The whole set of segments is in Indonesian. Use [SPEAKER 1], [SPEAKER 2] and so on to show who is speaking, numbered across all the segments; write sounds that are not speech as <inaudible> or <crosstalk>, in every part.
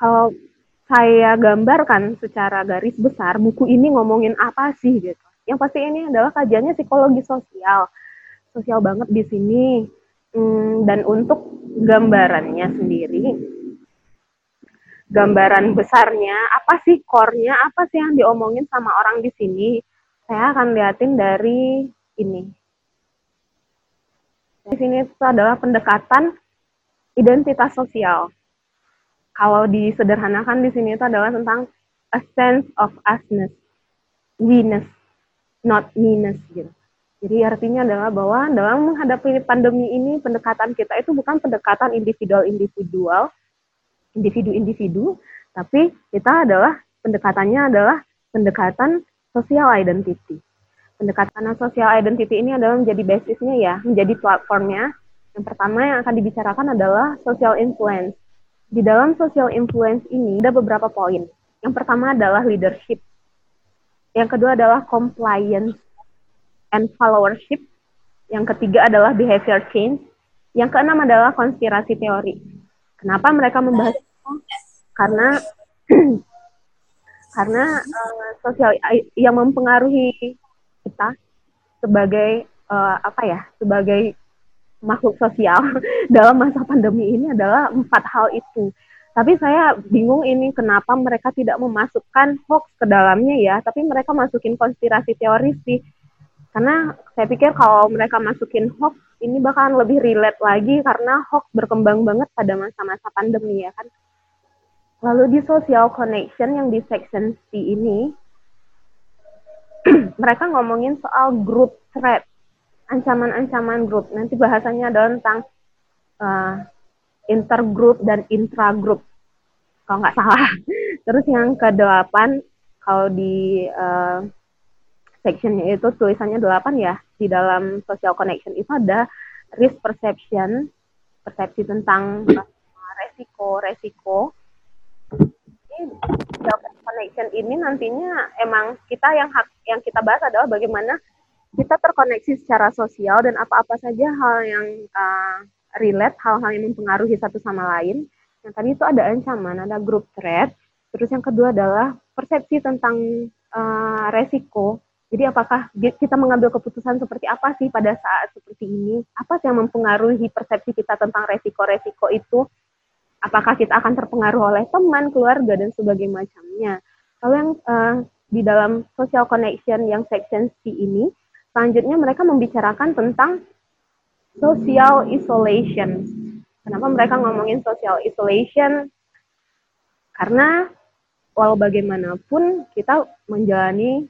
[SPEAKER 1] kalau saya gambarkan secara garis besar buku ini ngomongin apa sih gitu. Yang pasti ini adalah kajiannya psikologi sosial, sosial banget di sini. Hmm, dan untuk gambarannya sendiri, gambaran besarnya apa sih core-nya, apa sih yang diomongin sama orang di sini? Saya akan liatin dari ini. Di sini itu adalah pendekatan identitas sosial kalau disederhanakan di sini itu adalah tentang a sense of usness, we-ness, not me-ness gitu. Jadi artinya adalah bahwa dalam menghadapi pandemi ini pendekatan kita itu bukan pendekatan individual-individual, individu-individu, tapi kita adalah pendekatannya adalah pendekatan social identity. Pendekatan social identity ini adalah menjadi basisnya ya, menjadi platformnya. Yang pertama yang akan dibicarakan adalah social influence di dalam social influence ini ada beberapa poin. Yang pertama adalah leadership. Yang kedua adalah compliance and followership. Yang ketiga adalah behavior change. Yang keenam adalah konspirasi teori. Kenapa mereka membahas itu? Karena <clears throat> karena uh, sosial yang mempengaruhi kita sebagai uh, apa ya? Sebagai makhluk sosial <laughs> dalam masa pandemi ini adalah empat hal itu. Tapi saya bingung ini kenapa mereka tidak memasukkan hoax ke dalamnya ya, tapi mereka masukin konspirasi teori sih. Karena saya pikir kalau mereka masukin hoax ini bakalan lebih relate lagi karena hoax berkembang banget pada masa-masa pandemi ya kan. Lalu di social connection yang di section C ini <clears throat> mereka ngomongin soal group thread ancaman-ancaman grup. Nanti bahasanya adalah tentang uh, intergroup dan intragroup, kalau nggak salah. <laughs> Terus yang ke-8, kalau di uh, sectionnya itu tulisannya 8 ya, di dalam social connection itu ada risk perception, persepsi tentang <clears throat> resiko-resiko. Ini connection ini nantinya emang kita yang hak yang kita bahas adalah bagaimana kita terkoneksi secara sosial dan apa-apa saja hal yang uh, relate, hal-hal yang mempengaruhi satu sama lain. Yang tadi itu ada ancaman, ada group threat. Terus yang kedua adalah persepsi tentang uh, resiko. Jadi apakah kita mengambil keputusan seperti apa sih pada saat seperti ini? Apa sih yang mempengaruhi persepsi kita tentang resiko-resiko itu? Apakah kita akan terpengaruh oleh teman, keluarga, dan sebagainya macamnya? Kalau yang uh, di dalam social connection yang section C ini, Selanjutnya mereka membicarakan tentang social isolation. Kenapa mereka ngomongin social isolation? Karena walau bagaimanapun kita menjalani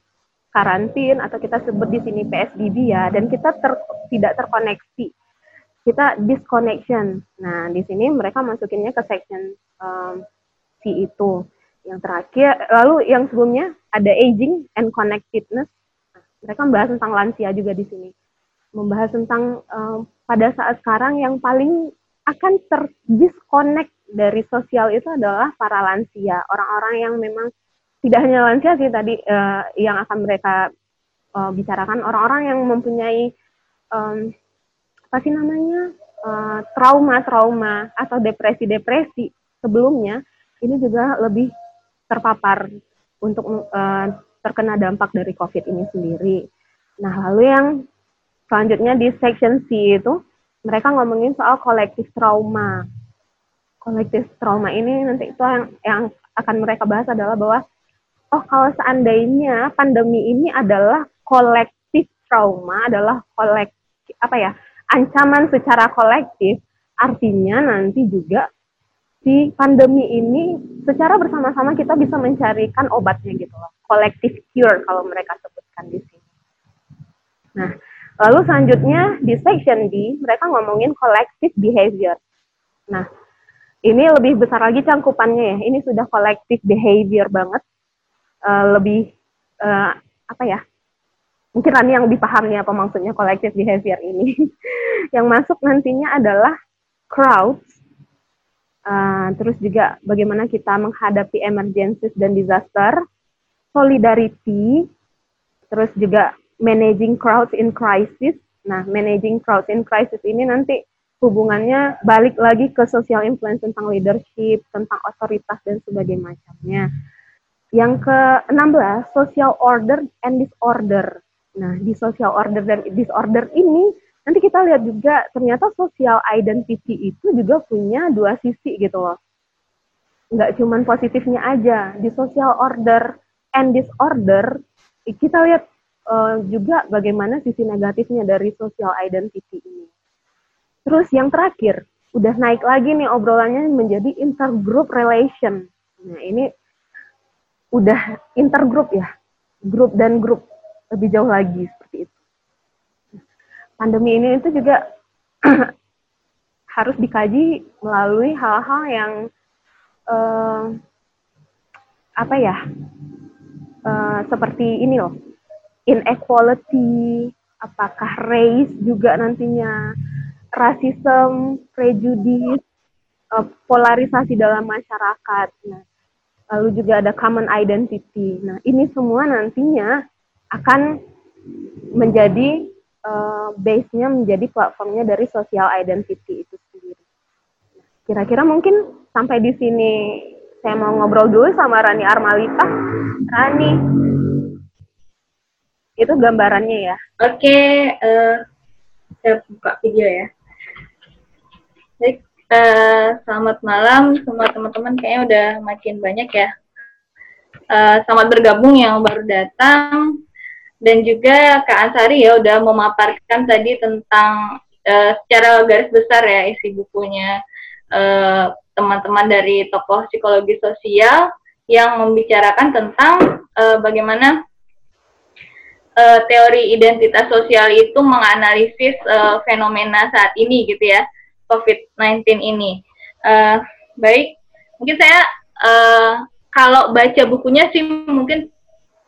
[SPEAKER 1] karantin atau kita sebut di sini PSBB ya, dan kita ter, tidak terkoneksi, kita disconnection. Nah di sini mereka masukinnya ke section um, C itu. Yang terakhir, lalu yang sebelumnya ada aging and connectedness mereka membahas tentang lansia juga di sini. Membahas tentang uh, pada saat sekarang yang paling akan terdisconnect dari sosial itu adalah para lansia. Orang-orang yang memang tidak hanya lansia sih tadi uh, yang akan mereka uh, bicarakan. Orang-orang yang mempunyai um, apa sih namanya trauma-trauma uh, atau depresi-depresi sebelumnya ini juga lebih terpapar untuk uh, terkena dampak dari COVID ini sendiri. Nah, lalu yang selanjutnya di section C itu, mereka ngomongin soal kolektif trauma. Kolektif trauma ini nanti itu yang, yang akan mereka bahas adalah bahwa, oh kalau seandainya pandemi ini adalah kolektif trauma, adalah kolektif, apa ya, ancaman secara kolektif, artinya nanti juga si pandemi ini secara bersama-sama kita bisa mencarikan obatnya gitu loh. Collective cure kalau mereka sebutkan di sini. Nah, lalu selanjutnya di section D mereka ngomongin collective behavior. Nah, ini lebih besar lagi cangkupannya ya. Ini sudah collective behavior banget. Uh, lebih uh, apa ya? Mungkin Rani yang dipahami apa maksudnya collective behavior ini. <laughs> yang masuk nantinya adalah crowds Uh, terus juga bagaimana kita menghadapi emergencies dan disaster, solidarity, terus juga managing crowds in crisis. Nah, managing crowds in crisis ini nanti hubungannya balik lagi ke social influence tentang leadership, tentang otoritas dan sebagainya macamnya. Yang ke-16, social order and disorder. Nah, di social order dan disorder ini nanti kita lihat juga ternyata social identity itu juga punya dua sisi gitu loh. Nggak cuma positifnya aja. Di social order and disorder, kita lihat uh, juga bagaimana sisi negatifnya dari social identity ini. Terus yang terakhir, udah naik lagi nih obrolannya menjadi intergroup relation. Nah, ini udah intergroup ya, grup dan grup lebih jauh lagi seperti itu pandemi ini itu juga <clears throat> harus dikaji melalui hal-hal yang uh, apa ya uh, seperti ini loh inequality apakah race juga nantinya rasisme prejudice uh, polarisasi dalam masyarakat. Nah lalu juga ada common identity. Nah ini semua nantinya akan menjadi uh, base-nya menjadi platformnya dari social identity itu sendiri. Kira-kira mungkin sampai di sini saya mau ngobrol dulu sama Rani Armalita. Rani, itu gambarannya ya.
[SPEAKER 2] Oke, uh, saya buka video ya. Baik, uh, selamat malam semua teman-teman. Kayaknya udah makin banyak ya. Uh, selamat bergabung yang baru datang dan juga Kak Ansari ya udah memaparkan tadi tentang uh, secara garis besar ya isi bukunya eh, teman-teman dari tokoh psikologi sosial yang membicarakan tentang uh, bagaimana uh, teori identitas sosial itu menganalisis uh, fenomena saat ini gitu ya COVID-19 ini. Uh, baik, mungkin saya uh, kalau baca bukunya sih mungkin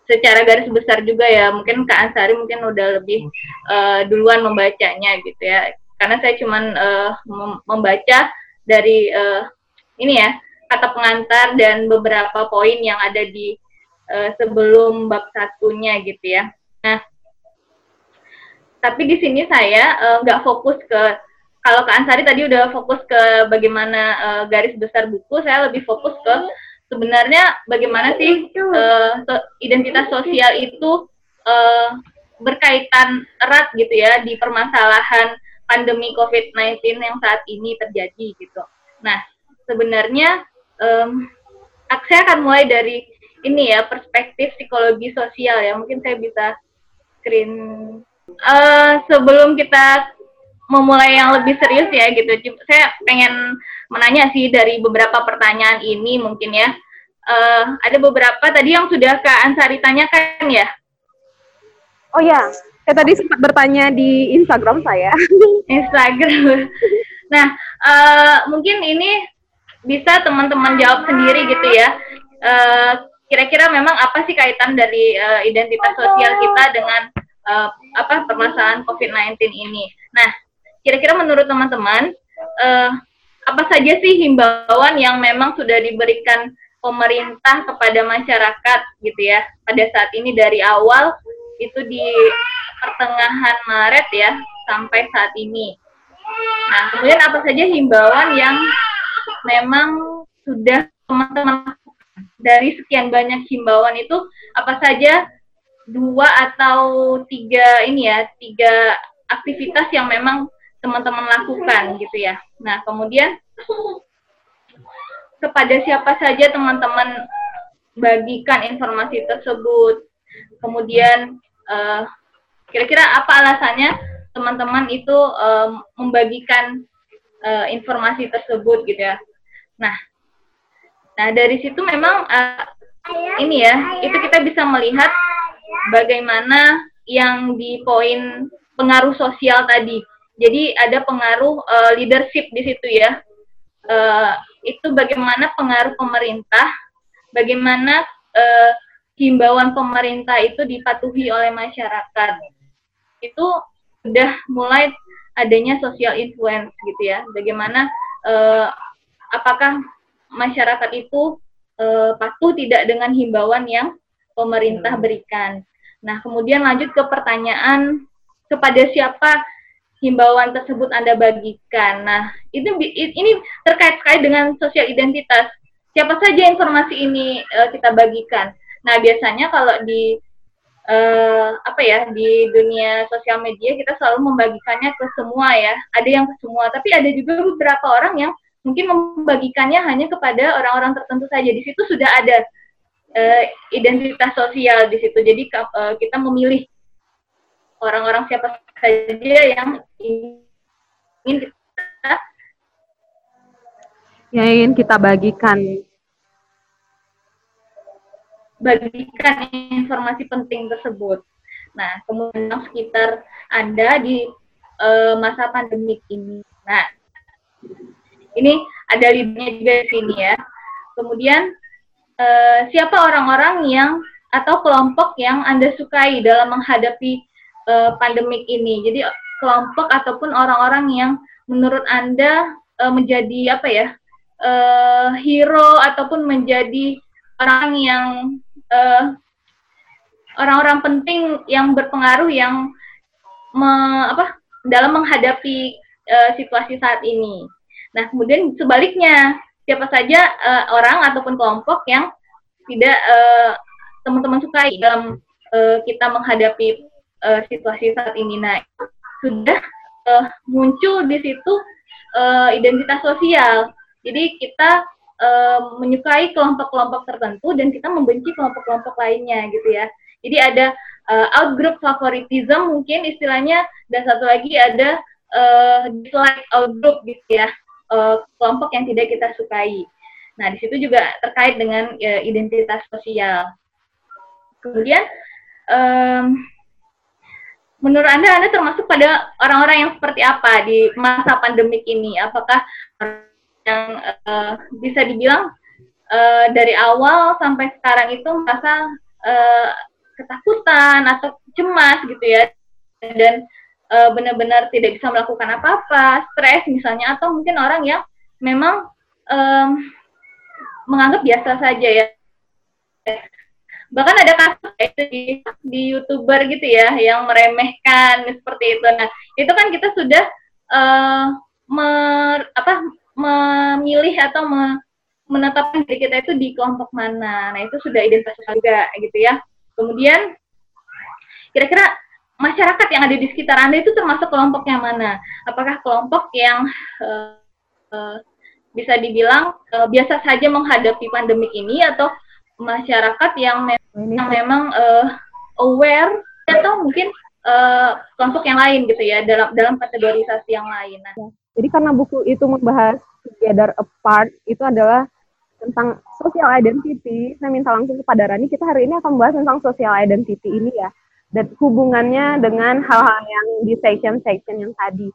[SPEAKER 2] secara garis besar juga ya. Mungkin Kak Ansari mungkin udah lebih uh, duluan membacanya gitu ya. Karena saya cuman uh, membaca dari uh, ini ya kata pengantar dan beberapa poin yang ada di uh, sebelum bab satunya gitu ya. Nah tapi di sini saya nggak uh, fokus ke kalau Kak Ansari tadi udah fokus ke bagaimana uh, garis besar buku saya lebih fokus ke sebenarnya bagaimana sih uh, identitas sosial itu uh, berkaitan erat gitu ya di permasalahan pandemi COVID-19 yang saat ini terjadi gitu. Nah, sebenarnya um, saya akan mulai dari ini ya perspektif psikologi sosial ya. Mungkin saya bisa screen uh, sebelum kita memulai yang lebih serius ya gitu. Saya pengen menanya sih dari beberapa pertanyaan ini mungkin ya. Uh, ada beberapa tadi yang sudah Kak Ansari tanyakan ya.
[SPEAKER 1] Oh ya, saya tadi sempat bertanya di Instagram saya. <laughs>
[SPEAKER 2] Instagram. Nah, uh, mungkin ini bisa teman-teman jawab sendiri gitu ya. Uh, kira-kira memang apa sih kaitan dari uh, identitas sosial kita dengan uh, apa permasalahan COVID-19 ini? Nah, kira-kira menurut teman-teman uh, apa saja sih himbauan yang memang sudah diberikan pemerintah kepada masyarakat gitu ya pada saat ini dari awal itu di pertengahan Maret ya sampai saat ini. Nah kemudian apa saja himbauan yang memang sudah teman-teman dari sekian banyak himbauan itu apa saja dua atau tiga ini ya tiga aktivitas yang memang teman-teman lakukan gitu ya. Nah, kemudian kepada siapa saja teman-teman bagikan informasi tersebut. Kemudian eh, kira-kira apa alasannya teman-teman itu uh, membagikan uh, informasi tersebut gitu ya. Nah, nah dari situ memang ini ya, itu kita bisa melihat bagaimana yang di poin pengaruh sosial tadi jadi ada pengaruh uh, leadership di situ ya. Uh, itu bagaimana pengaruh pemerintah, bagaimana uh, himbauan pemerintah itu dipatuhi oleh masyarakat. Itu sudah mulai adanya social influence gitu ya. Bagaimana uh, apakah masyarakat itu uh, patuh tidak dengan himbauan yang pemerintah berikan. Nah, kemudian lanjut ke pertanyaan kepada siapa himbauan tersebut Anda bagikan. Nah, itu ini terkait sekali dengan sosial identitas. Siapa saja informasi ini uh, kita bagikan. Nah, biasanya kalau di uh, apa ya di dunia sosial media kita selalu membagikannya ke semua ya. Ada yang ke semua, tapi ada juga beberapa orang yang mungkin membagikannya hanya kepada orang-orang tertentu saja. Di situ sudah ada uh, identitas sosial di situ. Jadi uh, kita memilih orang-orang siapa saja yang ingin kita
[SPEAKER 1] yang ingin kita bagikan
[SPEAKER 2] bagikan informasi penting tersebut. Nah, kemudian sekitar Anda di uh, masa pandemik ini. Nah, ini ada linknya juga di sini ya. Kemudian uh, siapa orang-orang yang atau kelompok yang Anda sukai dalam menghadapi uh, pandemik ini. Jadi kelompok ataupun orang-orang yang menurut Anda uh, menjadi apa ya? Uh, hero ataupun menjadi orang yang orang orang-orang penting yang berpengaruh yang me, apa dalam menghadapi uh, situasi saat ini. Nah, kemudian sebaliknya, siapa saja uh, orang ataupun kelompok yang tidak teman-teman sukai dalam uh, kita menghadapi uh, situasi saat ini. Nah, sudah uh, muncul di situ uh, identitas sosial. Jadi kita uh, menyukai kelompok-kelompok tertentu dan kita membenci kelompok-kelompok lainnya gitu ya. Jadi ada uh, outgroup favoritism mungkin istilahnya dan satu lagi ada uh, dislike outgroup gitu ya. Uh, kelompok yang tidak kita sukai. Nah, di situ juga terkait dengan uh, identitas sosial. Kemudian um, menurut Anda, Anda termasuk pada orang-orang yang seperti apa di masa pandemik ini? Apakah yang uh, bisa dibilang uh, dari awal sampai sekarang itu merasa uh, ketakutan atau cemas gitu ya, dan uh, benar-benar tidak bisa melakukan apa-apa, stres misalnya, atau mungkin orang yang memang um, menganggap biasa saja ya bahkan ada kasus itu di, di youtuber gitu ya yang meremehkan seperti itu. Nah itu kan kita sudah uh, mer, apa memilih atau me, menetapkan diri kita itu di kelompok mana. Nah itu sudah identitas juga gitu ya. Kemudian kira-kira masyarakat yang ada di sekitar anda itu termasuk kelompok yang mana? Apakah kelompok yang uh, uh, bisa dibilang uh, biasa saja menghadapi pandemik ini atau masyarakat yang, me yang memang uh, aware atau mungkin uh, kelompok yang lain gitu ya dalam dalam kategorisasi yang lain. Nah.
[SPEAKER 1] Jadi karena buku itu membahas Together Apart itu adalah tentang social identity, saya minta langsung kepada Rani, kita hari ini akan membahas tentang social identity ini ya, dan hubungannya dengan hal-hal yang di section-section yang tadi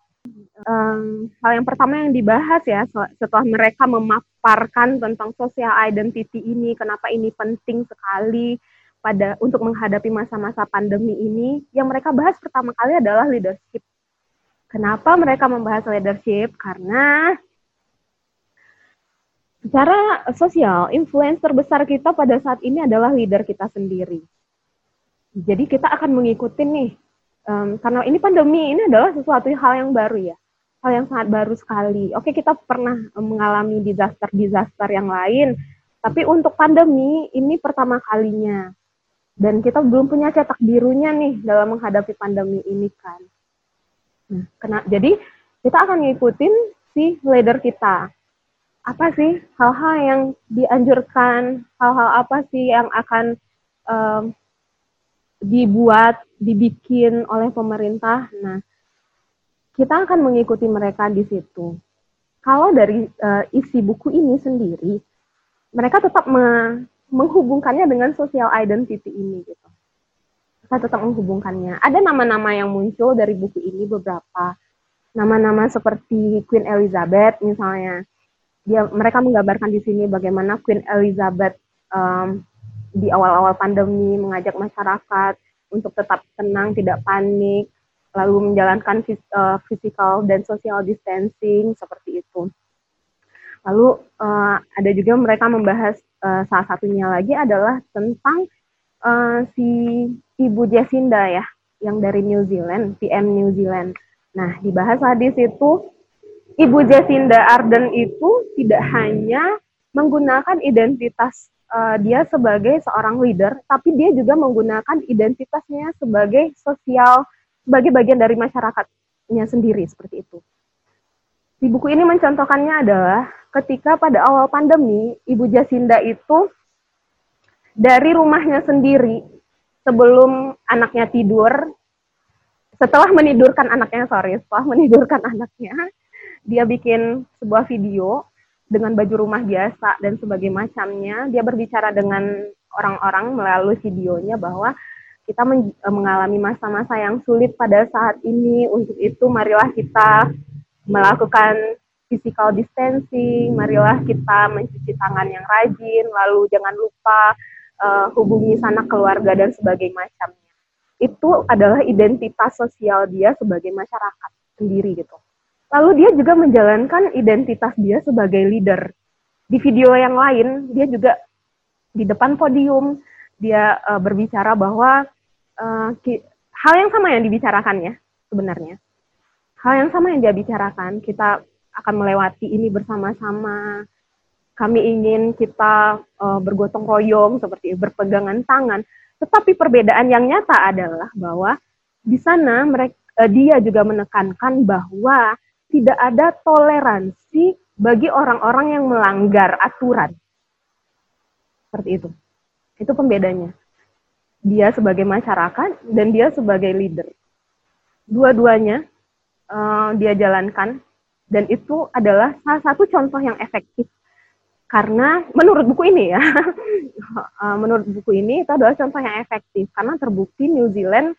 [SPEAKER 1] um, hal yang pertama yang dibahas ya setelah mereka memaparkan tentang social identity ini, kenapa ini penting sekali pada untuk menghadapi masa-masa pandemi ini, yang mereka bahas pertama kali adalah leadership. Kenapa mereka membahas leadership? Karena secara sosial, influence terbesar kita pada saat ini adalah leader kita sendiri. Jadi kita akan mengikuti nih, um, karena ini pandemi ini adalah sesuatu hal yang baru ya hal yang sangat baru sekali. Oke, kita pernah mengalami disaster-disaster yang lain, tapi untuk pandemi ini pertama kalinya. Dan kita belum punya cetak birunya nih dalam menghadapi pandemi ini kan. Nah, kena, jadi kita akan ngikutin si leader kita. Apa sih hal-hal yang dianjurkan, hal-hal apa sih yang akan um, dibuat, dibikin oleh pemerintah. Nah, kita akan mengikuti mereka di situ. Kalau dari uh, isi buku ini sendiri, mereka tetap me menghubungkannya dengan social identity ini gitu. Mereka tetap menghubungkannya. Ada nama-nama yang muncul dari buku ini beberapa nama-nama seperti Queen Elizabeth misalnya. Dia mereka menggambarkan di sini bagaimana Queen Elizabeth um, di awal-awal pandemi mengajak masyarakat untuk tetap tenang, tidak panik, lalu menjalankan uh, physical dan social distancing seperti itu. Lalu uh, ada juga mereka membahas uh, salah satunya lagi adalah tentang si Ibu Jacinda ya, yang dari New Zealand, PM New Zealand. Nah, dibahaslah di situ Ibu Jacinda Arden itu tidak hanya menggunakan identitas uh, dia sebagai seorang leader, tapi dia juga menggunakan identitasnya sebagai sosial, sebagai bagian dari masyarakatnya sendiri seperti itu. Di buku ini mencontohkannya adalah ketika pada awal pandemi, Ibu Jacinda itu dari rumahnya sendiri sebelum anaknya tidur, setelah menidurkan anaknya, sorry, setelah menidurkan <laughs> anaknya, dia bikin sebuah video dengan baju rumah biasa dan sebagai macamnya. Dia berbicara dengan orang-orang melalui videonya bahwa kita mengalami masa-masa yang sulit pada saat ini. Untuk itu, marilah kita melakukan physical distancing, marilah kita mencuci tangan yang rajin, lalu jangan lupa uh, hubungi sanak keluarga dan sebagainya macamnya. Itu adalah identitas sosial dia sebagai masyarakat sendiri gitu. Lalu dia juga menjalankan identitas dia sebagai leader. Di video yang lain, dia juga di depan podium, dia uh, berbicara bahwa uh, hal yang sama yang dibicarakannya sebenarnya hal yang sama yang dia bicarakan. Kita akan melewati ini bersama-sama. Kami ingin kita uh, bergotong royong seperti berpegangan tangan. Tetapi perbedaan yang nyata adalah bahwa di sana mereka uh, dia juga menekankan bahwa tidak ada toleransi bagi orang-orang yang melanggar aturan. Seperti itu. Itu pembedanya. Dia sebagai masyarakat dan dia sebagai leader. Dua-duanya uh, dia jalankan dan itu adalah salah satu contoh yang efektif karena menurut buku ini ya uh, <laughs> menurut buku ini itu adalah contoh yang efektif karena terbukti New Zealand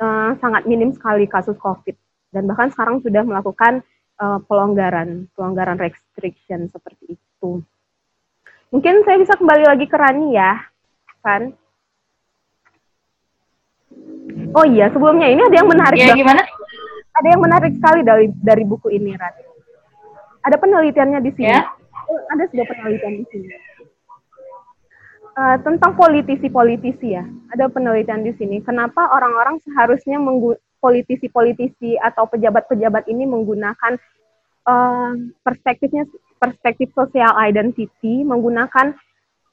[SPEAKER 1] uh, sangat minim sekali kasus COVID dan bahkan sekarang sudah melakukan uh, pelonggaran pelonggaran restriction seperti itu mungkin saya bisa kembali lagi ke Rani ya kan oh iya sebelumnya ini ada yang menarik
[SPEAKER 2] ya, gimana
[SPEAKER 1] ada yang menarik sekali dari dari buku ini, Rat. Ada penelitiannya di sini. Yeah. Ada sebuah penelitian di sini. Uh, tentang politisi-politisi ya. Ada penelitian di sini. Kenapa orang-orang seharusnya politisi-politisi atau pejabat-pejabat ini menggunakan uh, perspektifnya perspektif social identity, menggunakan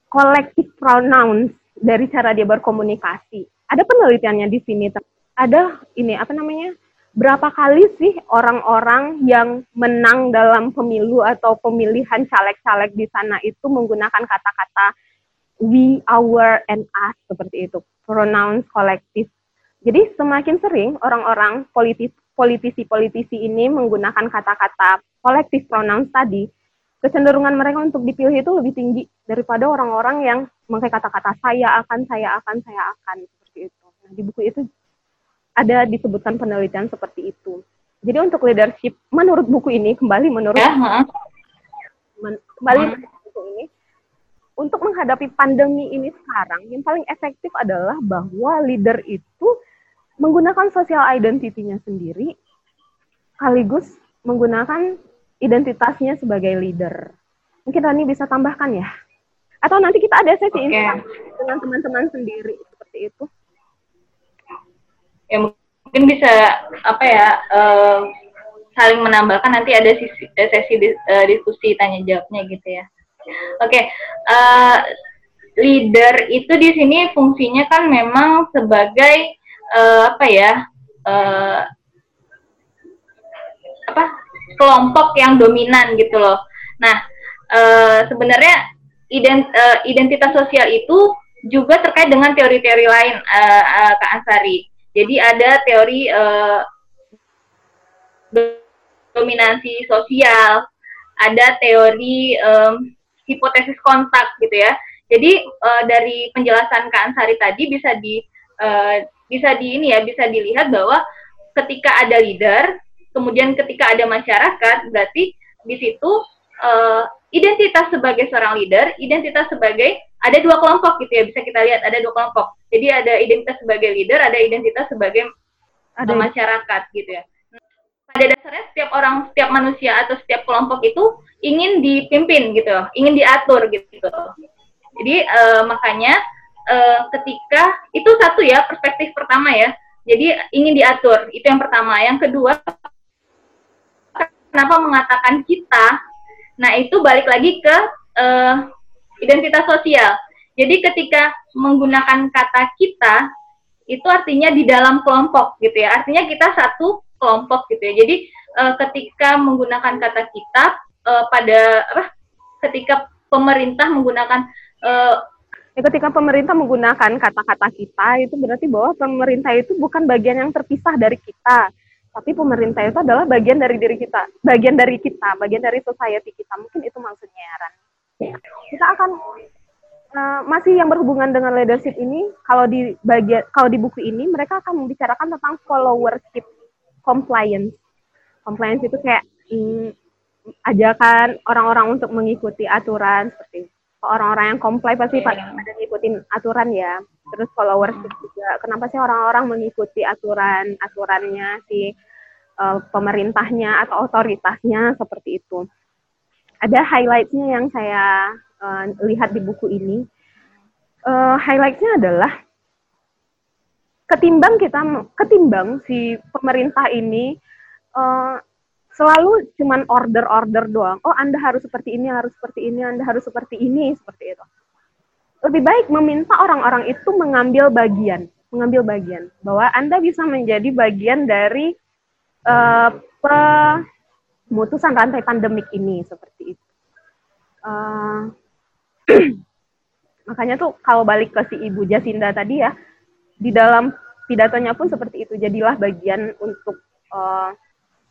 [SPEAKER 1] collective pronouns dari cara dia berkomunikasi. Ada penelitiannya di sini. Ada ini apa namanya? berapa kali sih orang-orang yang menang dalam pemilu atau pemilihan caleg-caleg di sana itu menggunakan kata-kata we, our, and us seperti itu, pronouns kolektif. Jadi semakin sering orang-orang politisi-politisi ini menggunakan kata-kata kolektif pronouns tadi, kecenderungan mereka untuk dipilih itu lebih tinggi daripada orang-orang yang memakai kata-kata saya akan, saya akan, saya akan seperti itu. Nah, di buku itu ada disebutkan penelitian seperti itu. Jadi untuk leadership menurut buku ini kembali menurut ya, men, kembali menurut buku ini untuk menghadapi pandemi ini sekarang yang paling efektif adalah bahwa leader itu menggunakan social identity-nya sendiri sekaligus menggunakan identitasnya sebagai leader. Mungkin Rani bisa tambahkan ya? Atau nanti kita ada sesi okay. dengan teman-teman sendiri seperti itu
[SPEAKER 2] ya mungkin bisa apa ya uh, saling menambahkan nanti ada sesi, eh, sesi uh, diskusi tanya jawabnya gitu ya. Oke, okay. uh, leader itu di sini fungsinya kan memang sebagai uh, apa ya uh, apa kelompok yang dominan gitu loh. Nah, uh, sebenarnya ident, uh, identitas sosial itu juga terkait dengan teori-teori lain uh, uh, Kak Ansari. Jadi ada teori uh, dominasi sosial, ada teori um, hipotesis kontak gitu ya. Jadi uh, dari penjelasan Kak Ansari tadi bisa di uh, bisa di ini ya bisa dilihat bahwa ketika ada leader, kemudian ketika ada masyarakat, berarti di situ uh, identitas sebagai seorang leader, identitas sebagai ada dua kelompok gitu ya bisa kita lihat ada dua kelompok. Jadi ada identitas sebagai leader, ada identitas sebagai ada. masyarakat gitu ya. Pada dasarnya setiap orang, setiap manusia atau setiap kelompok itu ingin dipimpin gitu, ingin diatur gitu. Jadi uh, makanya uh, ketika itu satu ya perspektif pertama ya. Jadi ingin diatur itu yang pertama. Yang kedua kenapa mengatakan kita? Nah, itu balik lagi ke uh, identitas sosial. Jadi ketika menggunakan kata kita, itu artinya di dalam kelompok gitu ya. Artinya kita satu kelompok gitu ya. Jadi uh, ketika menggunakan kata kita uh, pada apa? Ketika pemerintah menggunakan uh,
[SPEAKER 1] ketika pemerintah menggunakan kata-kata kita itu berarti bahwa pemerintah itu bukan bagian yang terpisah dari kita. Tapi pemerintah itu adalah bagian dari diri kita bagian dari kita bagian dari society kita. Mungkin itu maksudnya ya. Ran kita akan uh, masih yang berhubungan dengan leadership ini kalau di bagian kalau di buku ini mereka akan membicarakan tentang followership compliance. Compliance itu kayak hmm, ajakan orang-orang untuk mengikuti aturan seperti orang-orang yang comply pasti yeah. pada, pada ngikutin aturan ya. Terus followers hmm. juga. Kenapa sih orang-orang mengikuti aturan aturannya si uh, pemerintahnya atau otoritasnya seperti itu? Ada highlightnya yang saya uh, lihat di buku ini. Uh, highlightnya adalah ketimbang kita ketimbang si pemerintah ini uh, selalu cuman order-order doang. Oh, Anda harus seperti ini, harus seperti ini, Anda harus seperti ini, seperti itu. Lebih baik meminta orang-orang itu mengambil bagian, mengambil bagian bahwa Anda bisa menjadi bagian dari uh, pemutusan rantai pandemik ini seperti itu. Uh, <clears throat> makanya tuh kalau balik ke si Ibu Jasinda tadi ya, di dalam pidatonya pun seperti itu. Jadilah bagian untuk uh,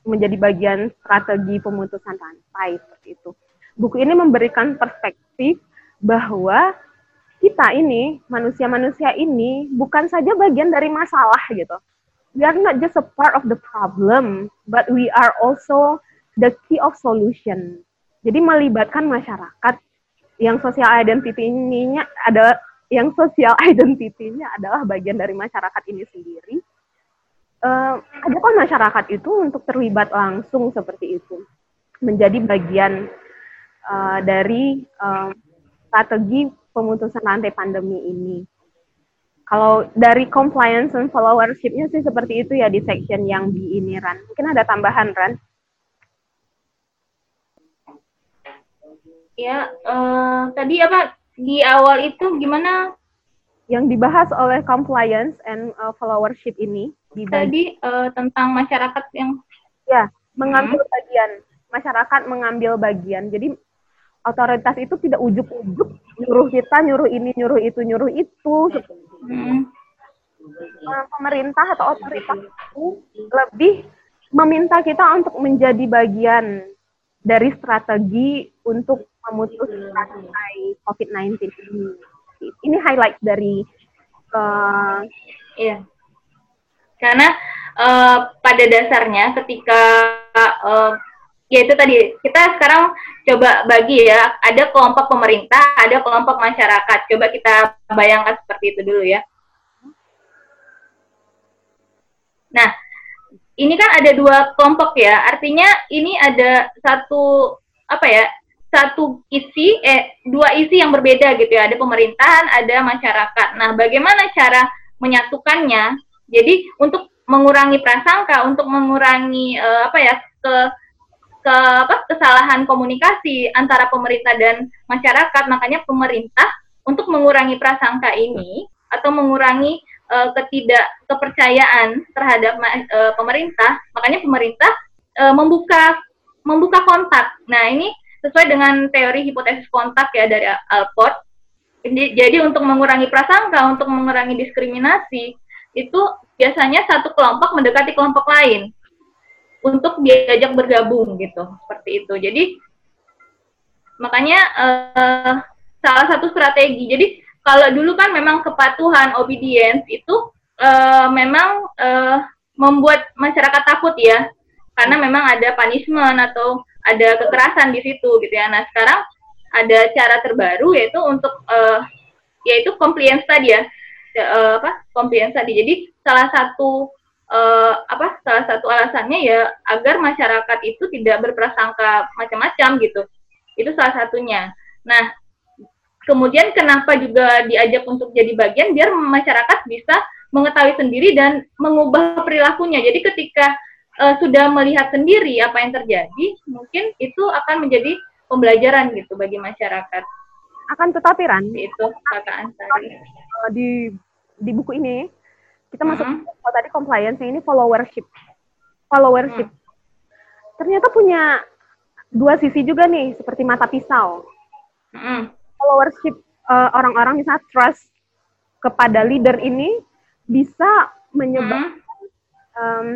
[SPEAKER 1] menjadi bagian strategi pemutusan rantai seperti itu. Buku ini memberikan perspektif bahwa kita ini, manusia-manusia ini bukan saja bagian dari masalah gitu. We are not just a part of the problem, but we are also the key of solution. Jadi melibatkan masyarakat yang social identity-nya adalah yang social <laughs> identity-nya adalah bagian dari masyarakat ini sendiri uh, ada kan masyarakat itu untuk terlibat langsung seperti itu menjadi bagian uh, dari uh, strategi pemutusan rantai pandemi ini. Kalau dari compliance and followership-nya sih seperti itu ya di section yang B ini Ran. Mungkin ada tambahan Ran?
[SPEAKER 2] Ya, uh, tadi apa di awal itu gimana
[SPEAKER 1] yang dibahas oleh compliance and uh, followership ini
[SPEAKER 2] di tadi uh, tentang masyarakat yang
[SPEAKER 1] ya mengambil hmm. bagian. Masyarakat mengambil bagian. Jadi otoritas itu tidak ujuk-ujuk nyuruh kita nyuruh ini nyuruh itu nyuruh itu hmm. uh, pemerintah atau otoritas itu lebih meminta kita untuk menjadi bagian dari strategi untuk memutus rantai COVID-19 ini. Ini highlight dari uh,
[SPEAKER 2] iya karena uh, pada dasarnya ketika uh, ya itu tadi kita sekarang coba bagi ya ada kelompok pemerintah ada kelompok masyarakat. Coba kita bayangkan seperti itu dulu ya. Nah ini kan ada dua kelompok ya. Artinya ini ada satu apa ya satu isi eh dua isi yang berbeda gitu ya. Ada pemerintahan ada masyarakat. Nah bagaimana cara menyatukannya jadi untuk mengurangi prasangka untuk mengurangi uh, apa ya ke ke apa kesalahan komunikasi antara pemerintah dan masyarakat makanya pemerintah untuk mengurangi prasangka ini atau mengurangi uh, ketidak kepercayaan terhadap uh, pemerintah makanya pemerintah uh, membuka membuka kontak nah ini sesuai dengan teori hipotesis kontak ya dari Alport. Jadi untuk mengurangi prasangka, untuk mengurangi diskriminasi, itu biasanya satu kelompok mendekati kelompok lain untuk diajak bergabung gitu, seperti itu. Jadi makanya uh, salah satu strategi. Jadi kalau dulu kan memang kepatuhan, obedience itu uh, memang uh, membuat masyarakat takut ya, karena memang ada punishment atau ada kekerasan di situ gitu ya. Nah sekarang ada cara terbaru yaitu untuk uh, yaitu compliance tadi ya uh, apa. Jadi salah satu uh, apa salah satu alasannya ya agar masyarakat itu tidak berprasangka macam-macam gitu. Itu salah satunya. Nah kemudian kenapa juga diajak untuk jadi bagian biar masyarakat bisa mengetahui sendiri dan mengubah perilakunya. Jadi ketika uh, sudah melihat sendiri apa yang terjadi, mungkin itu akan menjadi pembelajaran gitu bagi masyarakat.
[SPEAKER 1] Akan tetapi Ran,
[SPEAKER 2] itu kata Ansari.
[SPEAKER 1] Uh, di di buku ini kita masuk mm -hmm. tadi compliance ini followership. Followership. Mm. Ternyata punya dua sisi juga nih, seperti mata pisau. Mm. Followership uh, orang-orang misalnya trust kepada leader ini bisa menyebabkan mm. um,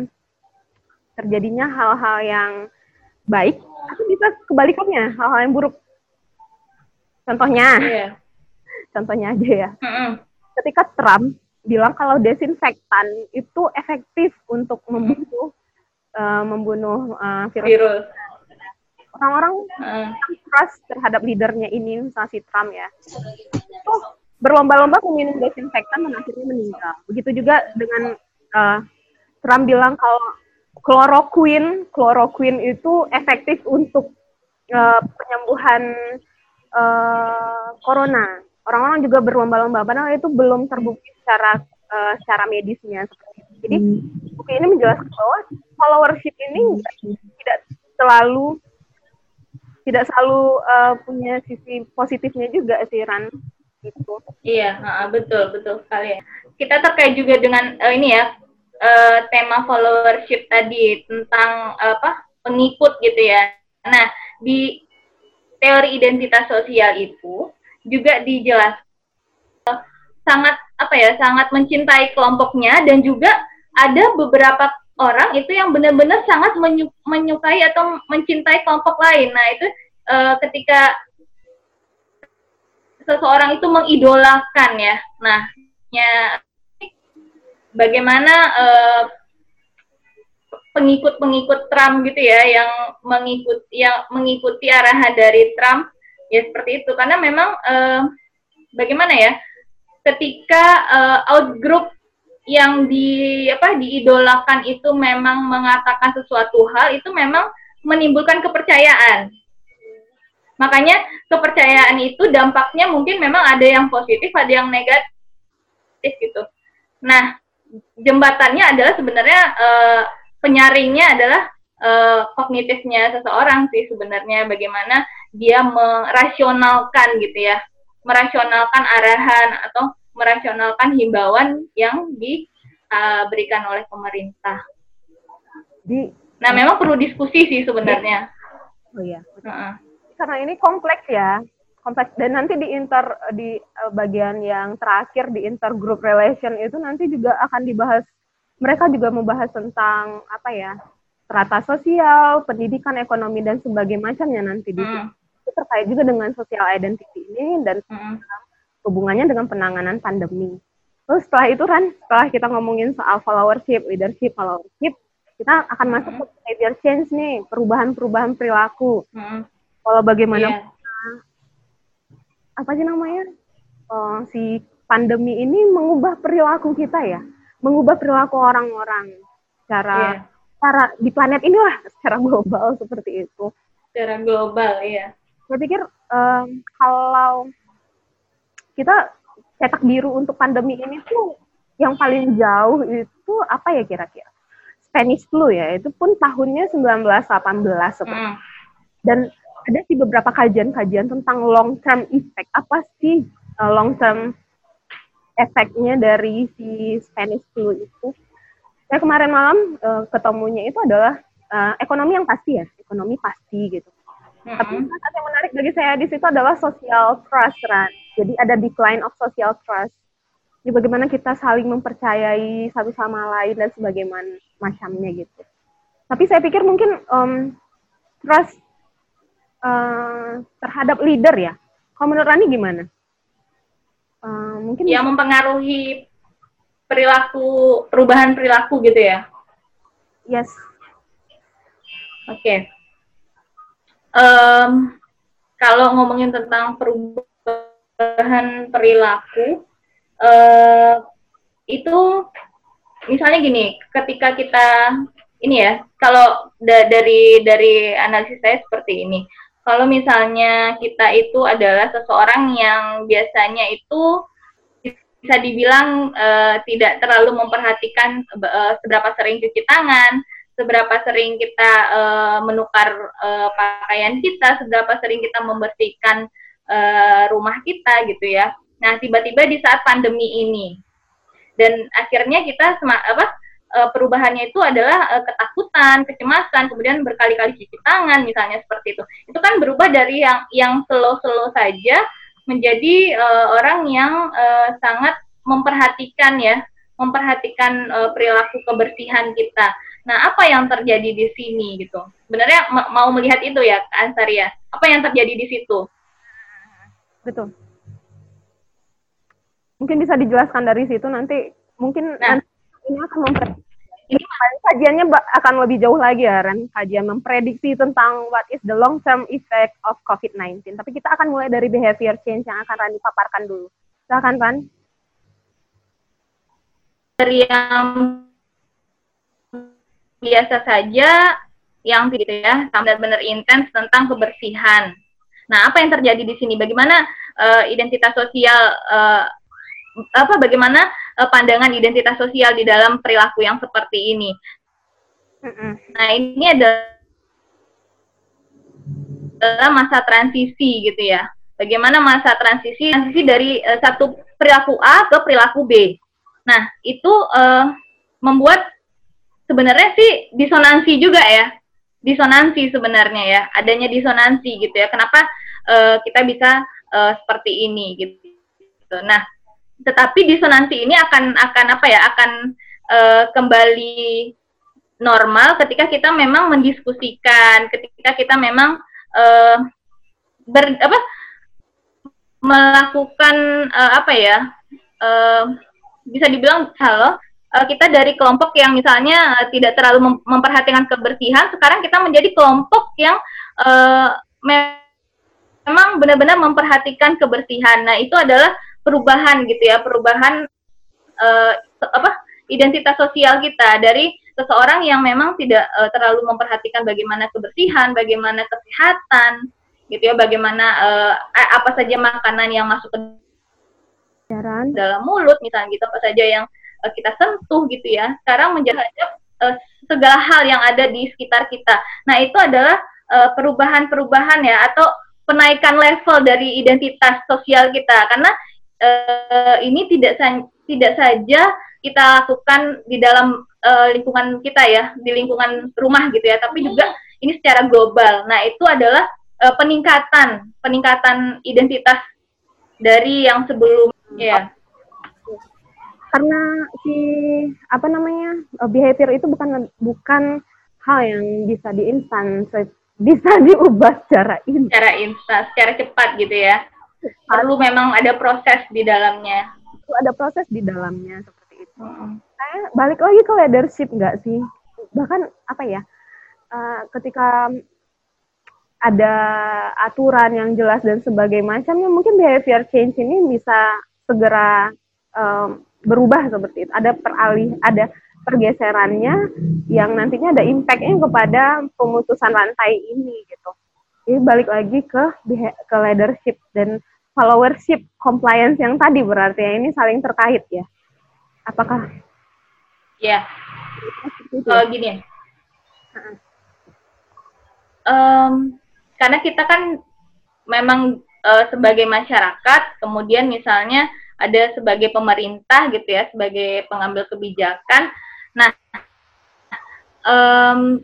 [SPEAKER 1] terjadinya hal-hal yang baik atau bisa kebalikannya hal-hal yang buruk contohnya yeah. contohnya aja ya mm -hmm. ketika Trump bilang kalau desinfektan itu efektif untuk membunuh uh, membunuh uh, virus, virus. orang-orang uh. trust terhadap leadernya ini misalnya si Trump ya itu berlomba-lomba meminum desinfektan dan akhirnya meninggal begitu juga dengan uh, Trump bilang kalau kloroquine, kloroquine itu efektif untuk uh, penyembuhan uh, corona. Orang-orang juga berlomba-lomba, padahal itu belum terbukti secara uh, secara medisnya. Jadi hmm. buku ini menjelaskan bahwa followership ini tidak selalu tidak selalu uh, punya sisi positifnya juga sih Ran gitu.
[SPEAKER 2] Iya, betul betul sekali. Kita terkait juga dengan uh, ini ya uh, tema followership tadi tentang apa pengikut gitu ya. Nah di teori identitas sosial itu juga dijelaskan uh, sangat apa ya sangat mencintai kelompoknya dan juga ada beberapa orang itu yang benar-benar sangat menyukai atau mencintai kelompok lain. Nah itu uh, ketika seseorang itu mengidolakan ya. Nah, ya bagaimana uh, pengikut-pengikut Trump gitu ya yang mengikut yang mengikuti arahan dari Trump ya seperti itu. Karena memang uh, bagaimana ya ketika uh, outgroup yang di apa diidolakan itu memang mengatakan sesuatu hal itu memang menimbulkan kepercayaan. Makanya kepercayaan itu dampaknya mungkin memang ada yang positif ada yang negatif gitu. Nah jembatannya adalah sebenarnya uh, penyaringnya adalah uh, kognitifnya seseorang sih sebenarnya bagaimana dia merasionalkan gitu ya merasionalkan arahan atau merasionalkan himbauan yang diberikan uh, oleh pemerintah. Di, nah memang perlu diskusi sih sebenarnya.
[SPEAKER 1] Oh iya. Uh -uh. Karena ini kompleks ya kompleks dan nanti di inter di uh, bagian yang terakhir di intergroup relation itu nanti juga akan dibahas mereka juga membahas tentang apa ya strata sosial, pendidikan, ekonomi dan sebagainya macamnya nanti di hmm. itu terkait juga dengan social identity ini dan hmm. hubungannya dengan penanganan pandemi. Terus setelah itu kan setelah kita ngomongin soal followership, leadership, followership, kita akan hmm. masuk ke behavior change nih, perubahan-perubahan perilaku. Hmm. Kalau bagaimana yeah apa sih namanya uh, si pandemi ini mengubah perilaku kita ya, mengubah perilaku orang-orang cara yeah. cara di planet ini lah secara global <laughs> seperti itu.
[SPEAKER 2] Secara global, iya.
[SPEAKER 1] Saya pikir um, kalau kita cetak biru untuk pandemi ini tuh yang paling jauh itu apa ya kira-kira? Spanish flu ya, itu pun tahunnya 1918 seperti. Hmm. Dan ada sih beberapa kajian-kajian tentang long term effect apa sih uh, long term efeknya dari si Spanish flu itu. Saya kemarin malam uh, ketemunya itu adalah uh, ekonomi yang pasti ya, ekonomi pasti gitu. Mm-hmm. Tapi yang menarik bagi saya di situ adalah social trust, right? Jadi ada decline of social trust. Jadi bagaimana kita saling mempercayai satu sama lain dan sebagaimana macamnya gitu. Tapi saya pikir mungkin um, trust uh, terhadap leader ya. Kalau menurut Rani gimana?
[SPEAKER 2] Uh, mungkin yang mempengaruhi perilaku perubahan perilaku gitu ya?
[SPEAKER 1] Yes.
[SPEAKER 2] Oke. Okay. Um, kalau ngomongin tentang perubahan perilaku, uh, itu misalnya gini, ketika kita ini ya, kalau da dari dari analisis saya seperti ini, kalau misalnya kita itu adalah seseorang yang biasanya itu bisa dibilang uh, tidak terlalu memperhatikan uh, seberapa sering cuci tangan, seberapa sering kita uh, menukar uh, pakaian kita, seberapa sering kita membersihkan uh, rumah kita gitu ya. Nah, tiba-tiba di saat pandemi ini dan akhirnya kita apa uh, perubahannya itu adalah uh, ketakutan, kecemasan, kemudian berkali-kali cuci tangan misalnya seperti itu. Itu kan berubah dari yang yang slow-slow saja menjadi uh, orang yang uh, sangat memperhatikan ya, memperhatikan uh, perilaku kebersihan kita. Nah, apa yang terjadi di sini gitu? Sebenarnya mau melihat itu ya, Ansaria. Apa yang terjadi di situ?
[SPEAKER 1] Betul. Mungkin bisa dijelaskan dari situ nanti mungkin nah, nanti ini akan memprediksi. Ini kajiannya akan lebih jauh lagi ya Ren. Kajian memprediksi tentang what is the long term effect of COVID-19 tapi kita akan mulai dari behavior change yang akan Rani paparkan dulu. Silakan Ran
[SPEAKER 2] dari yang biasa saja yang gitu ya benar-benar intens tentang kebersihan. Nah apa yang terjadi di sini? Bagaimana uh, identitas sosial uh, apa bagaimana uh, pandangan identitas sosial di dalam perilaku yang seperti ini. Nah ini adalah masa transisi gitu ya. Bagaimana masa transisi transisi dari uh, satu perilaku A ke perilaku B. Nah itu uh, membuat sebenarnya sih disonansi juga ya, disonansi sebenarnya ya, adanya disonansi gitu ya. Kenapa uh, kita bisa uh, seperti ini gitu. Nah tetapi disonansi ini akan akan apa ya akan uh, kembali normal ketika kita memang mendiskusikan ketika kita memang uh, ber apa melakukan uh, apa ya uh, bisa dibilang halo uh, kita dari kelompok yang misalnya uh, tidak terlalu mem memperhatikan kebersihan sekarang kita menjadi kelompok yang uh, memang benar-benar memperhatikan kebersihan. Nah itu adalah perubahan gitu ya perubahan uh, apa identitas sosial kita dari seseorang yang memang tidak uh, terlalu memperhatikan bagaimana kebersihan, bagaimana kesehatan, gitu ya, bagaimana uh, apa saja makanan yang masuk ke dalam mulut, misalnya gitu, apa saja yang uh, kita sentuh gitu ya. Sekarang menjadi uh, segala hal yang ada di sekitar kita. Nah itu adalah perubahan-perubahan ya atau penaikan level dari identitas sosial kita karena uh, ini tidak sa tidak saja kita lakukan di dalam uh, lingkungan kita ya, di lingkungan rumah gitu ya, tapi juga ini secara global. Nah, itu adalah uh, peningkatan peningkatan identitas dari yang sebelum ya.
[SPEAKER 1] Karena si apa namanya behavior itu bukan bukan hal yang bisa diinstan bisa <laughs> diubah secara instan.
[SPEAKER 2] Secara instan, secara cepat gitu ya perlu memang ada proses di dalamnya.
[SPEAKER 1] Perlu ada proses di dalamnya seperti itu. Hmm. saya balik lagi ke leadership nggak sih? Bahkan apa ya uh, ketika ada aturan yang jelas dan sebagainya macamnya mungkin behavior change ini bisa segera um, berubah seperti itu. Ada peralih ada pergeserannya yang nantinya ada impactnya kepada pemutusan rantai ini gitu. Jadi balik lagi ke ke leadership dan followership compliance yang tadi berarti ya ini saling terkait ya. Apakah?
[SPEAKER 2] Ya. Kalau gini, um, karena kita kan memang uh, sebagai masyarakat, kemudian misalnya ada sebagai pemerintah gitu ya, sebagai pengambil kebijakan. Nah, um,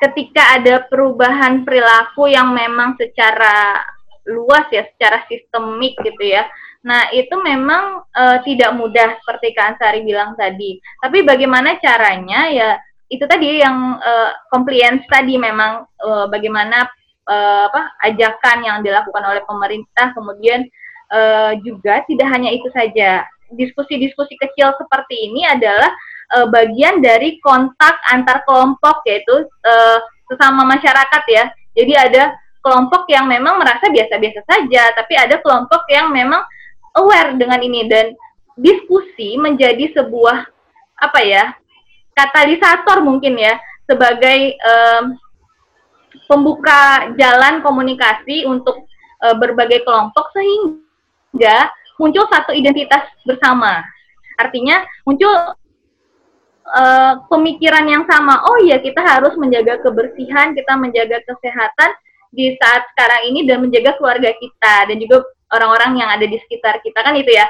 [SPEAKER 2] ketika ada perubahan perilaku yang memang secara luas ya secara sistemik gitu ya. Nah, itu memang uh, tidak mudah seperti Kak Ansari bilang tadi. Tapi bagaimana caranya ya itu tadi yang uh, compliance tadi memang uh, bagaimana uh, apa ajakan yang dilakukan oleh pemerintah kemudian uh, juga tidak hanya itu saja. Diskusi-diskusi kecil seperti ini adalah uh, bagian dari kontak antar kelompok yaitu uh, sesama masyarakat ya. Jadi ada kelompok yang memang merasa biasa-biasa saja, tapi ada kelompok yang memang aware dengan ini dan diskusi menjadi sebuah apa ya katalisator mungkin ya sebagai um, pembuka jalan komunikasi untuk uh, berbagai kelompok sehingga muncul satu identitas bersama. Artinya muncul uh, pemikiran yang sama. Oh iya, kita harus menjaga kebersihan, kita menjaga kesehatan di saat sekarang ini dan menjaga keluarga kita dan juga orang-orang yang ada di sekitar kita kan itu ya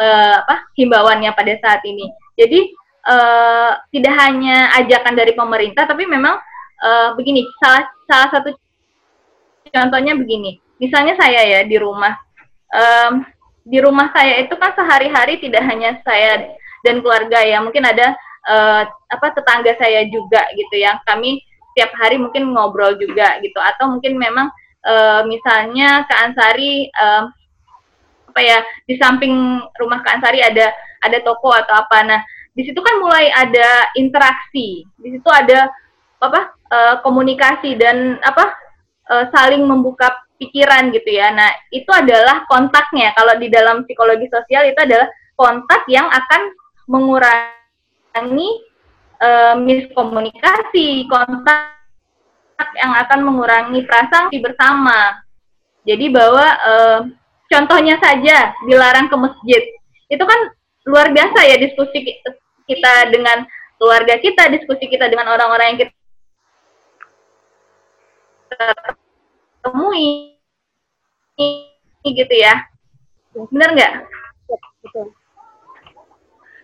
[SPEAKER 2] uh, apa himbauannya pada saat ini. Jadi uh, tidak hanya ajakan dari pemerintah, tapi memang uh, begini salah salah satu contohnya begini. Misalnya saya ya di rumah, um, di rumah saya itu kan sehari-hari tidak hanya saya dan keluarga ya, mungkin ada uh, apa tetangga saya juga gitu yang kami setiap hari mungkin ngobrol juga gitu atau mungkin memang uh, misalnya ke Ansari uh, apa ya di samping rumah Kak Ansari ada ada toko atau apa. Nah, di situ kan mulai ada interaksi. Di situ ada apa? Uh, komunikasi dan apa? Uh, saling membuka pikiran gitu ya. Nah, itu adalah kontaknya. Kalau di dalam psikologi sosial itu adalah kontak yang akan mengurangi uh, miskomunikasi, kontak yang akan mengurangi prasangsi bersama. Jadi bahwa uh, contohnya saja dilarang ke masjid. Itu kan luar biasa ya diskusi kita dengan keluarga kita diskusi kita dengan orang-orang yang kita temui. Gitu ya. Benar nggak?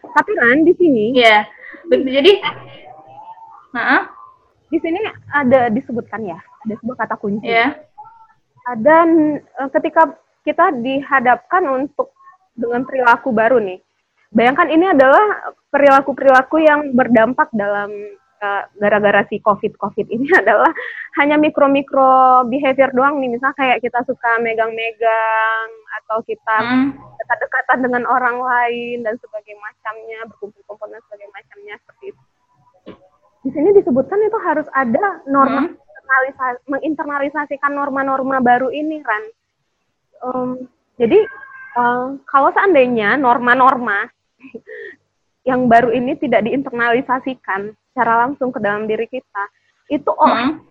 [SPEAKER 1] Tapi kan di sini
[SPEAKER 2] ya jadi
[SPEAKER 1] nah? Di sini ada disebutkan ya ada sebuah kata kunci.
[SPEAKER 2] Ya
[SPEAKER 1] ada eh, ketika kita dihadapkan untuk dengan perilaku baru nih. Bayangkan ini adalah perilaku-perilaku yang berdampak dalam gara-gara si COVID-COVID ini <laughs> adalah hanya mikro-mikro behavior doang nih. Misalnya kayak kita suka megang-megang atau kita hmm. dekat-dekatan dengan orang lain dan sebagainya macamnya, berkumpul-kumpul dan sebagainya macamnya seperti itu. Di sini disebutkan itu harus ada norma hmm. menginternalisasikan norma-norma baru ini, Ran um, jadi um, kalau seandainya norma-norma yang baru ini tidak diinternalisasikan secara langsung ke dalam diri kita, itu oh hmm.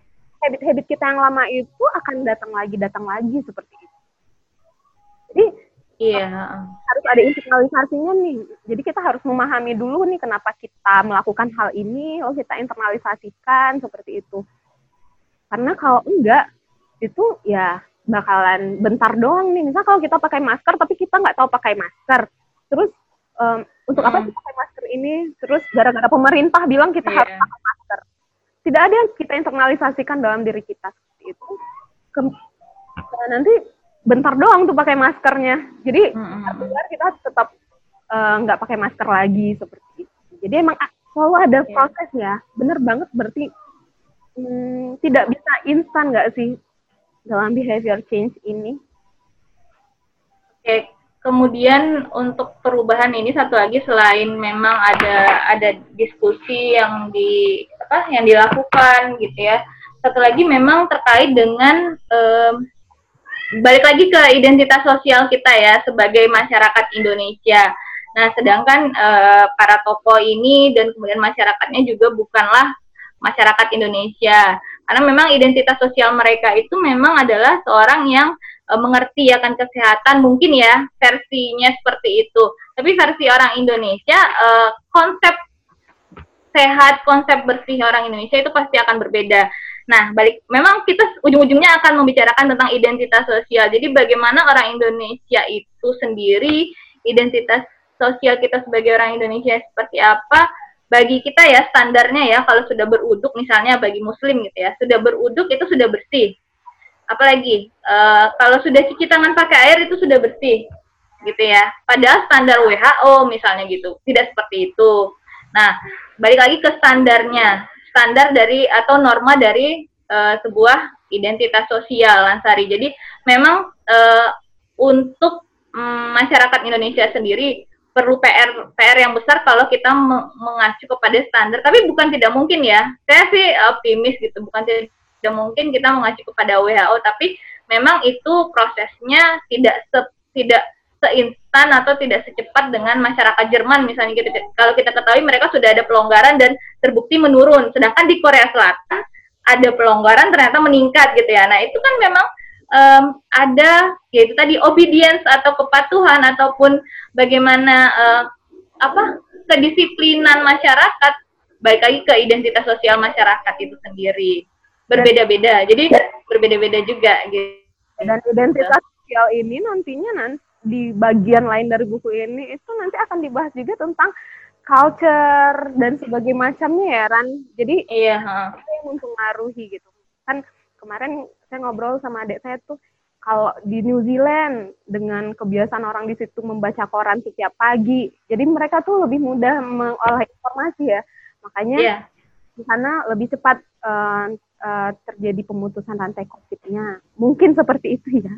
[SPEAKER 1] habit-habit kita yang lama itu akan datang lagi datang lagi seperti itu. Jadi
[SPEAKER 2] Iya.
[SPEAKER 1] Harus ada internalisasinya nih. Jadi kita harus memahami dulu nih kenapa kita melakukan hal ini, oh kita internalisasikan seperti itu. Karena kalau enggak, itu ya bakalan bentar doang nih. Misal kalau kita pakai masker tapi kita nggak tahu pakai masker, terus um, untuk apa sih pakai masker ini? Terus gara-gara pemerintah bilang kita yeah. harus pakai masker. Tidak ada yang kita internalisasikan dalam diri kita seperti itu. Ke, nanti bentar doang tuh pakai maskernya. Jadi mm-hmm. kita tetap uh, nggak uh, pakai masker lagi seperti itu. Jadi emang selalu ada yeah. proses ya. Bener banget berarti hmm, tidak bisa instan nggak sih dalam behavior change ini?
[SPEAKER 2] Oke, kemudian untuk perubahan ini satu lagi selain memang ada ada diskusi yang di apa yang dilakukan gitu ya. Satu lagi memang terkait dengan um, balik lagi ke identitas sosial kita ya sebagai masyarakat Indonesia. Nah, sedangkan uh, para tokoh ini dan kemudian masyarakatnya juga bukanlah masyarakat Indonesia karena memang identitas sosial mereka itu memang adalah seorang yang e, mengerti akan kesehatan mungkin ya versinya seperti itu. Tapi versi orang Indonesia e, konsep sehat konsep bersih orang Indonesia itu pasti akan berbeda. Nah balik memang kita ujung-ujungnya akan membicarakan tentang identitas sosial. Jadi bagaimana orang Indonesia itu sendiri identitas sosial kita sebagai orang Indonesia seperti apa bagi kita ya standarnya ya kalau sudah beruduk misalnya bagi muslim gitu ya sudah beruduk itu sudah bersih apalagi uh, kalau sudah cuci tangan pakai air itu sudah bersih gitu ya. Padahal standar WHO misalnya gitu tidak seperti itu. Nah balik lagi ke standarnya. Standar dari atau norma dari uh, sebuah identitas sosial Lansari jadi memang uh, untuk um, masyarakat Indonesia sendiri perlu PR PR yang besar kalau kita mengacu kepada standar. Tapi bukan tidak mungkin ya. Saya sih optimis gitu bukan tidak mungkin kita mengacu kepada WHO tapi memang itu prosesnya tidak se, tidak seinstan atau tidak secepat dengan masyarakat Jerman misalnya gitu. Kalau kita ketahui mereka sudah ada pelonggaran dan terbukti menurun. Sedangkan di Korea Selatan ada pelonggaran ternyata meningkat gitu ya. Nah itu kan memang um, ada yaitu tadi obedience atau kepatuhan ataupun bagaimana uh, apa kedisiplinan masyarakat. Baik lagi ke identitas sosial masyarakat itu sendiri berbeda-beda jadi berbeda-beda juga gitu
[SPEAKER 1] dan identitas sosial ini nantinya nanti di bagian lain dari buku ini itu nanti akan dibahas juga tentang culture dan sebagai macamnya ya Ran. Jadi
[SPEAKER 2] iya,
[SPEAKER 1] itu yang mempengaruhi gitu. Kan kemarin saya ngobrol sama adik saya tuh kalau di New Zealand dengan kebiasaan orang di situ membaca koran setiap pagi, jadi mereka tuh lebih mudah mengolah informasi ya. Makanya yeah. di sana lebih cepat uh, uh, terjadi pemutusan rantai COVID-nya. Mungkin seperti itu ya.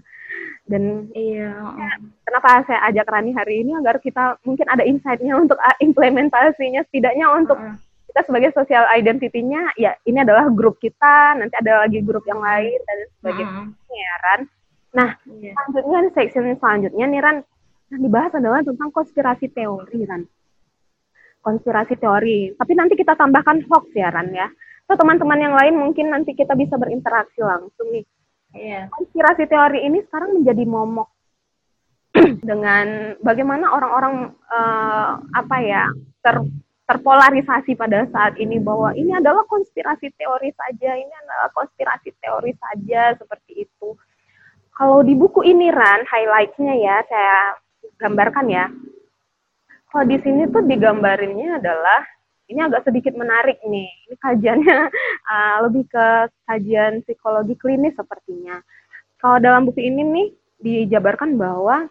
[SPEAKER 1] Dan
[SPEAKER 2] iya.
[SPEAKER 1] Ya, kenapa saya ajak Rani hari ini agar kita mungkin ada insight-nya untuk uh, implementasinya, setidaknya untuk uh kita sebagai social identity-nya, ya ini adalah grup kita, nanti ada lagi grup yang lain dan sebagainya, -uh. ya Ran. Nah, yeah. selanjutnya section selanjutnya nih Ran, yang dibahas adalah tentang konspirasi teori Ran. Konspirasi teori. Tapi nanti kita tambahkan hoax ya Ran ya. So teman-teman yang lain mungkin nanti kita bisa berinteraksi langsung nih
[SPEAKER 2] Yeah.
[SPEAKER 1] Konspirasi teori ini sekarang menjadi momok <clears throat> dengan bagaimana orang-orang uh, apa ya ter terpolarisasi pada saat ini bahwa ini adalah konspirasi teori saja, ini adalah konspirasi teori saja seperti itu. Kalau di buku ini Ran, highlightnya ya saya gambarkan ya. Kalau di sini tuh digambarinnya adalah ini agak sedikit menarik nih. Ini kajiannya uh, <laughs> lebih ke kajian psikologi klinis sepertinya. Kalau dalam buku ini nih dijabarkan bahwa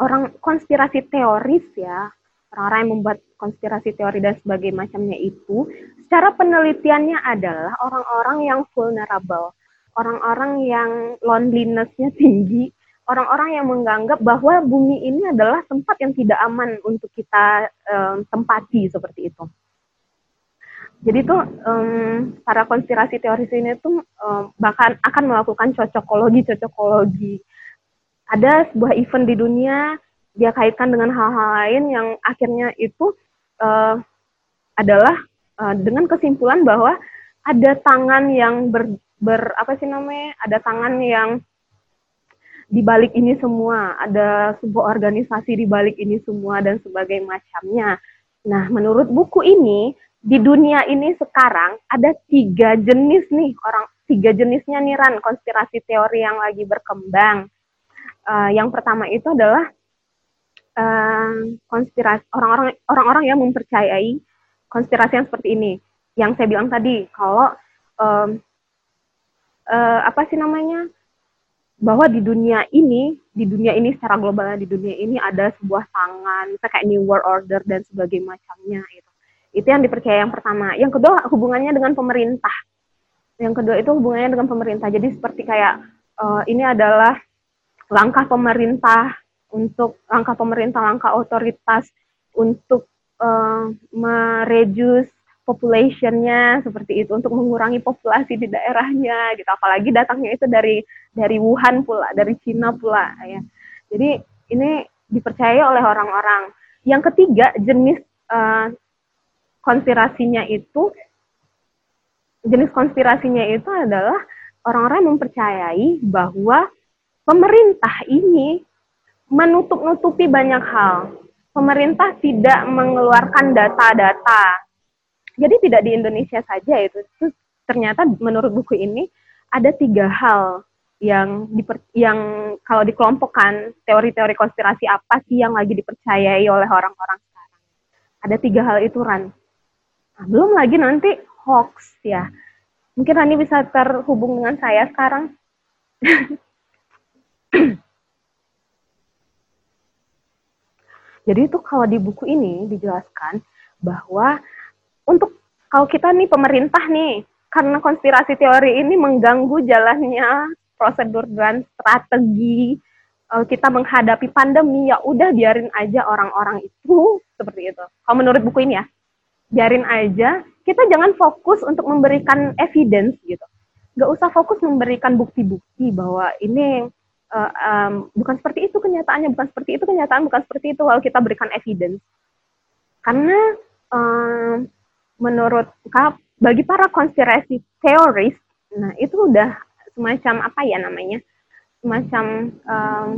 [SPEAKER 1] orang konspirasi teoris ya, orang-orang yang membuat konspirasi teori dan sebagainya macamnya itu, secara penelitiannya adalah orang-orang yang vulnerable, orang-orang yang loneliness-nya tinggi, orang-orang yang menganggap bahwa bumi ini adalah tempat yang tidak aman untuk kita um, tempati seperti itu. Jadi tuh um, para konspirasi teoris ini tuh um, bahkan akan melakukan cocokologi cocokologi. Ada sebuah event di dunia dia kaitkan dengan hal-hal lain yang akhirnya itu uh, adalah uh, dengan kesimpulan bahwa ada tangan yang ber, ber apa sih namanya ada tangan yang di balik ini semua ada sebuah organisasi di balik ini semua dan sebagai macamnya. Nah, menurut buku ini di dunia ini sekarang ada tiga jenis nih orang tiga jenisnya nih Ran konspirasi teori yang lagi berkembang. Uh, yang pertama itu adalah uh, konspirasi orang-orang orang-orang yang mempercayai konspirasi yang seperti ini. Yang saya bilang tadi kalau um, uh, apa sih namanya bahwa di dunia ini di dunia ini secara global di dunia ini ada sebuah tangan kayak New World Order dan sebagainya macamnya itu itu yang dipercaya yang pertama. Yang kedua hubungannya dengan pemerintah. Yang kedua itu hubungannya dengan pemerintah. Jadi seperti kayak uh, ini adalah langkah pemerintah untuk langkah pemerintah, langkah otoritas untuk uh, mereduce populationnya seperti itu untuk mengurangi populasi di daerahnya gitu apalagi datangnya itu dari dari Wuhan pula dari Cina pula ya jadi ini dipercaya oleh orang-orang yang ketiga jenis uh, konspirasinya itu jenis konspirasinya itu adalah orang-orang mempercayai bahwa pemerintah ini menutup-nutupi banyak hal. Pemerintah tidak mengeluarkan data-data. Jadi tidak di Indonesia saja itu. Terus ternyata menurut buku ini ada tiga hal yang diper, yang kalau dikelompokkan teori-teori konspirasi apa sih yang lagi dipercayai oleh orang-orang sekarang. Ada tiga hal itu Ran. Belum lagi nanti hoax ya. Mungkin Rani bisa terhubung dengan saya sekarang. Jadi itu kalau di buku ini dijelaskan bahwa untuk kalau kita nih pemerintah nih, karena konspirasi teori ini mengganggu jalannya prosedur dan strategi eh, kita menghadapi pandemi, ya udah biarin aja orang-orang itu seperti itu. Kalau menurut buku ini ya biarin aja. Kita jangan fokus untuk memberikan evidence gitu. Nggak usah fokus memberikan bukti-bukti bahwa ini uh, um, bukan seperti itu kenyataannya bukan seperti itu kenyataan bukan seperti itu. Kalau kita berikan evidence. Karena um, menurut bagi para konspirasi teoris nah itu udah semacam apa ya namanya? Semacam um,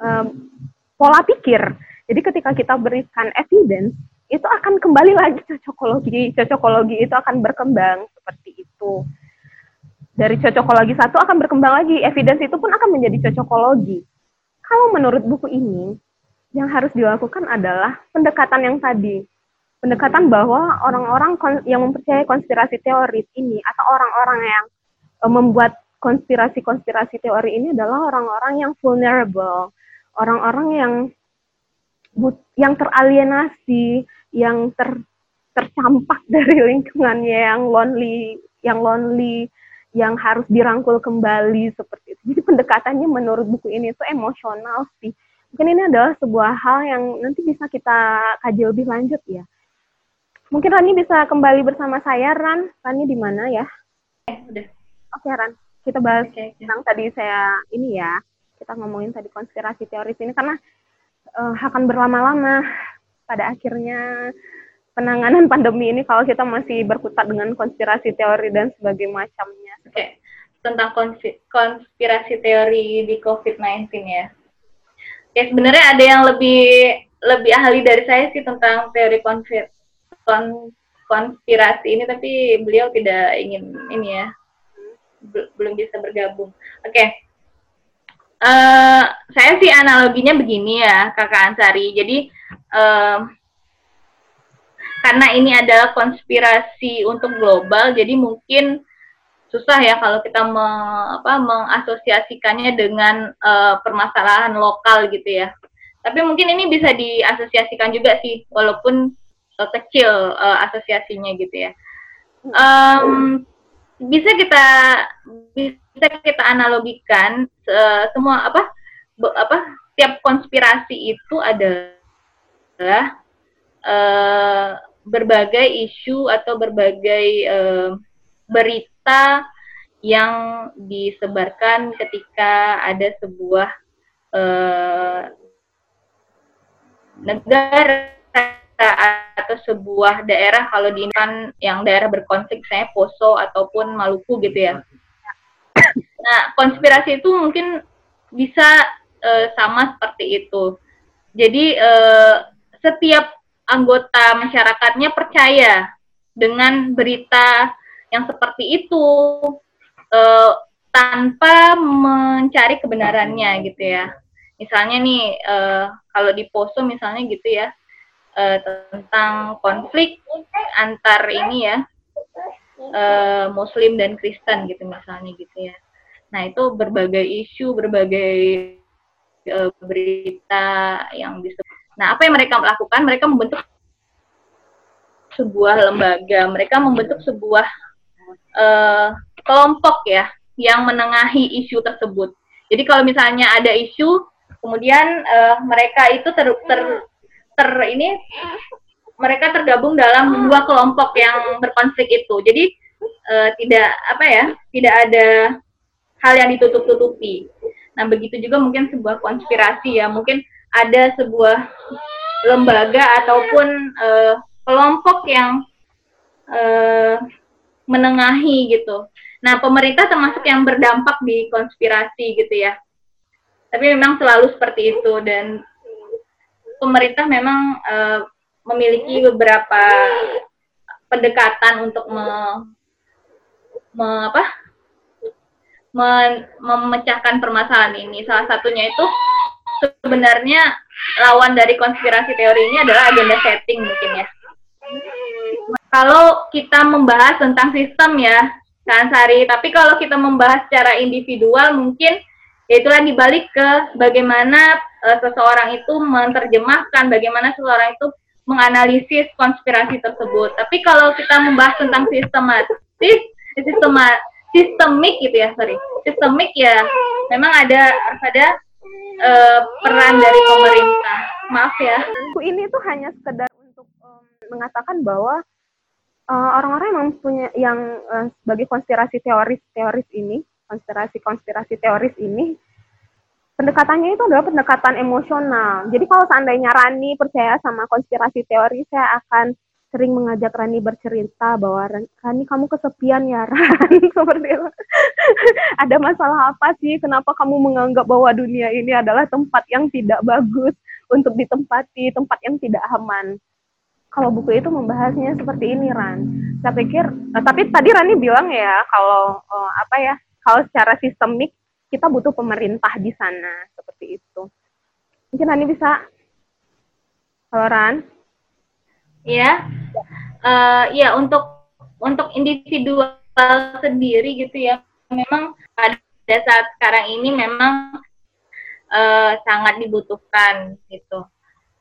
[SPEAKER 1] um, pola pikir. Jadi ketika kita berikan evidence, itu akan kembali lagi cocokologi. Cocokologi itu akan berkembang seperti itu. Dari cocokologi satu akan berkembang lagi, evidence itu pun akan menjadi cocokologi. Kalau menurut buku ini, yang harus dilakukan adalah pendekatan yang tadi. Pendekatan bahwa orang-orang yang mempercayai konspirasi teori ini atau orang-orang yang uh, membuat konspirasi-konspirasi teori ini adalah orang-orang yang vulnerable, orang-orang yang yang teralienasi, yang ter tercampak <laughs> dari lingkungannya yang lonely, yang lonely, yang harus dirangkul kembali seperti itu. Jadi pendekatannya menurut buku ini itu emosional sih. Mungkin ini adalah sebuah hal yang nanti bisa kita kaji lebih lanjut ya. Mungkin Rani bisa kembali bersama saya, Ran. Rani di mana ya?
[SPEAKER 2] Eh, udah.
[SPEAKER 1] Oke, Ran. Kita bahas okay, okay. tentang tadi saya ini ya. Kita ngomongin tadi konspirasi teoris ini karena uh, akan berlama-lama pada akhirnya penanganan <laughs> pandemi ini kalau kita masih berkutat dengan konspirasi teori dan sebagainya macamnya.
[SPEAKER 2] Oke, okay. tentang konspirasi teori di COVID-19 ya. Ya sebenarnya ada yang lebih lebih ahli dari saya sih tentang teori konspir, kon, konspirasi ini, tapi beliau tidak ingin ini ya, belum bisa bergabung. Oke, okay. Eh, saya sih analoginya begini ya, kakak Ansari. Jadi uh, karena ini adalah konspirasi untuk global, jadi mungkin susah ya kalau kita me, apa, mengasosiasikannya dengan uh, permasalahan lokal gitu ya. Tapi mungkin ini bisa diasosiasikan juga sih, walaupun kecil uh, asosiasinya gitu ya. Um, bisa kita bisa kita analogikan uh, semua apa be, apa tiap konspirasi itu adalah uh, berbagai isu atau berbagai uh, berita yang disebarkan ketika ada sebuah uh, negara atau sebuah daerah kalau di kan yang daerah berkonflik saya Poso ataupun Maluku gitu ya. Nah, konspirasi itu mungkin bisa uh, sama seperti itu. Jadi uh, setiap anggota masyarakatnya percaya dengan berita yang seperti itu uh, tanpa mencari kebenarannya gitu ya. Misalnya nih uh, kalau di Poso misalnya gitu ya uh, tentang konflik antar ini ya uh, Muslim dan Kristen gitu misalnya gitu ya. Nah itu berbagai isu, berbagai uh, berita yang disebut Nah, apa yang mereka lakukan? Mereka membentuk sebuah lembaga, mereka membentuk sebuah uh, kelompok ya yang menengahi isu tersebut. Jadi kalau misalnya ada isu, kemudian uh, mereka itu ter, ter, ter ini mereka tergabung dalam dua kelompok yang berkonflik itu. Jadi uh, tidak apa ya, tidak ada hal yang ditutup-tutupi. Nah begitu juga mungkin sebuah konspirasi ya, mungkin ada sebuah lembaga ataupun uh, kelompok yang uh, menengahi gitu. Nah, pemerintah termasuk yang berdampak di konspirasi gitu ya. Tapi memang selalu seperti itu dan pemerintah memang uh, memiliki beberapa pendekatan untuk me, me apa? memecahkan permasalahan ini. Salah satunya itu sebenarnya lawan dari konspirasi teori ini adalah agenda setting mungkin ya. Kalau kita membahas tentang sistem ya, Kak Ansari, tapi kalau kita membahas secara individual mungkin ya itulah dibalik ke bagaimana uh, seseorang itu menerjemahkan, bagaimana seseorang itu menganalisis konspirasi tersebut. Tapi kalau kita membahas tentang sistematis, sistema, sistemik gitu ya, sorry, sistemik ya, memang ada harus ada uh, peran dari pemerintah. Maaf ya.
[SPEAKER 1] Ini tuh hanya sekedar untuk um, mengatakan bahwa uh, orang-orang yang punya yang uh, sebagai konspirasi teoris-teoris ini, konspirasi-konspirasi teoris ini pendekatannya itu adalah pendekatan emosional. Jadi kalau seandainya Rani percaya sama konspirasi teori, saya akan sering mengajak Rani bercerita bahwa Rani kamu kesepian ya Ran <laughs> seperti itu. <laughs> Ada masalah apa sih? Kenapa kamu menganggap bahwa dunia ini adalah tempat yang tidak bagus? untuk ditempati tempat yang tidak aman. Kalau buku itu membahasnya seperti ini, Ran. Saya pikir, uh, tapi tadi Rani bilang ya, kalau uh, apa ya, kalau secara sistemik kita butuh pemerintah di sana seperti itu. Mungkin Rani bisa, kalau Ran?
[SPEAKER 2] Ya, uh, ya untuk untuk individual sendiri gitu ya, memang pada saat sekarang ini memang uh, sangat dibutuhkan gitu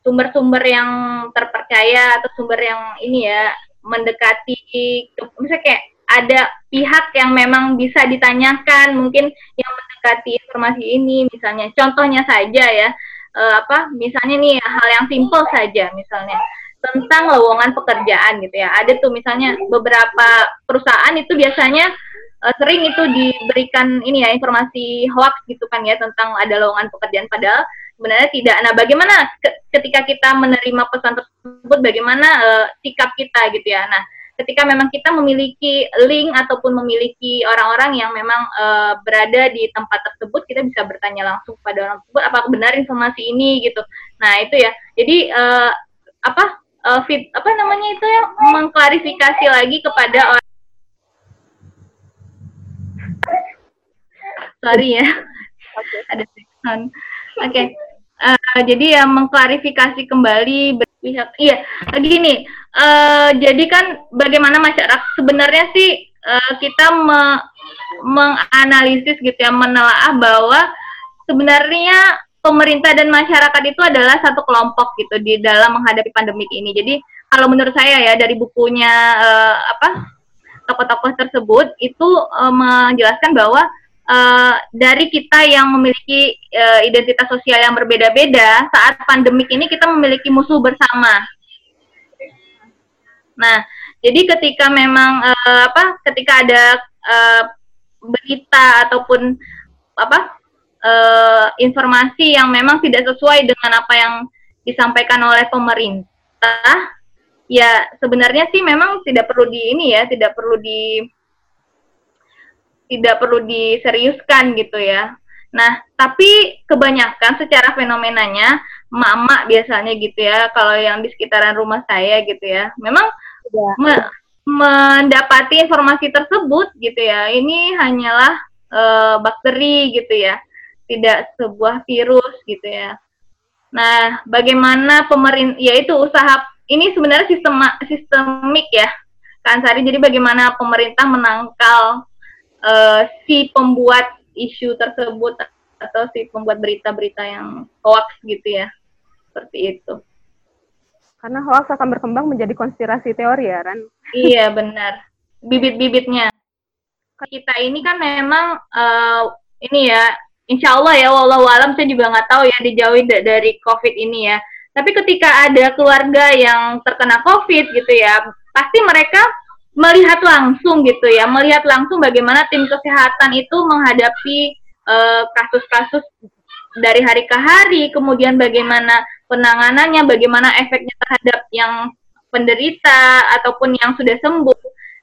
[SPEAKER 2] sumber-sumber yang terpercaya atau sumber yang ini ya mendekati misalnya kayak ada pihak yang memang bisa ditanyakan mungkin yang mendekati informasi ini misalnya contohnya saja ya uh, apa misalnya nih hal yang simple saja misalnya tentang lowongan pekerjaan gitu ya ada tuh misalnya beberapa perusahaan itu biasanya uh, sering itu diberikan ini ya informasi hoax gitu kan ya tentang ada lowongan pekerjaan padahal sebenarnya tidak. Nah, bagaimana ketika kita menerima pesan tersebut bagaimana uh, sikap kita gitu ya. Nah, ketika memang kita memiliki link ataupun memiliki orang-orang yang memang uh, berada di tempat tersebut, kita bisa bertanya langsung kepada orang tersebut apakah benar informasi ini gitu. Nah, itu ya. Jadi uh, apa uh, fit apa namanya itu ya mengklarifikasi lagi kepada orang sorry ya okay. <laughs> ada sound oke okay. uh, jadi ya mengklarifikasi kembali iya gini uh, jadi kan bagaimana masyarakat sebenarnya sih uh, kita me menganalisis gitu ya menelaah bahwa sebenarnya pemerintah dan masyarakat itu adalah satu kelompok gitu di dalam menghadapi pandemik ini jadi kalau menurut saya ya dari bukunya uh, apa tokoh-tokoh tersebut itu uh, menjelaskan bahwa uh, dari kita yang memiliki uh, identitas sosial yang berbeda-beda, saat pandemik ini kita memiliki musuh bersama. Nah, jadi ketika memang uh, apa, ketika ada uh, berita ataupun apa uh, informasi yang memang tidak sesuai dengan apa yang disampaikan oleh pemerintah, ya sebenarnya sih memang tidak perlu di ini ya, tidak perlu di tidak perlu diseriuskan gitu ya. Nah, tapi kebanyakan secara fenomenanya emak-emak biasanya gitu ya, kalau yang di sekitaran rumah saya gitu ya, memang ya. me mendapati informasi tersebut gitu ya, ini hanyalah e, bakteri gitu ya, tidak sebuah virus gitu ya. Nah, bagaimana pemerintah, yaitu usaha ini sebenarnya sistem sistemik ya, kan Sari. Jadi bagaimana pemerintah menangkal uh, si pembuat isu tersebut atau si pembuat berita-berita yang hoax gitu ya seperti itu
[SPEAKER 1] karena hoax akan berkembang menjadi konspirasi teori ya Ran.
[SPEAKER 2] Iya benar. Bibit-bibitnya. Kita ini kan memang uh, ini ya insya Allah ya walau alam saya juga nggak tahu ya dijauhi dari covid ini ya. Tapi ketika ada keluarga yang terkena covid gitu ya pasti mereka melihat langsung gitu ya, melihat langsung bagaimana tim kesehatan itu menghadapi eh, kasus-kasus uh, dari hari ke hari, kemudian bagaimana penanganannya, bagaimana efeknya terhadap yang penderita ataupun yang sudah sembuh.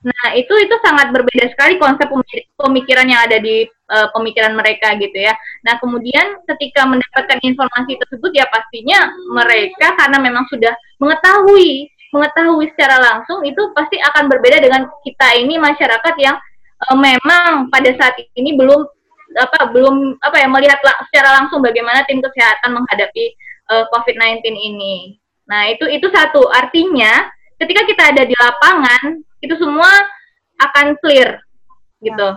[SPEAKER 2] Nah, itu itu sangat berbeda sekali konsep pemikiran yang ada di uh, pemikiran mereka gitu ya. Nah, kemudian ketika mendapatkan informasi tersebut ya pastinya mereka karena memang sudah mengetahui mengetahui secara langsung itu pasti akan berbeda dengan kita ini masyarakat yang uh, memang pada saat ini belum apa belum apa ya melihat secara langsung bagaimana tim kesehatan menghadapi uh, eh, COVID-19 ini. Nah, itu itu satu. Artinya ketika kita ada di lapangan itu semua akan clear gitu.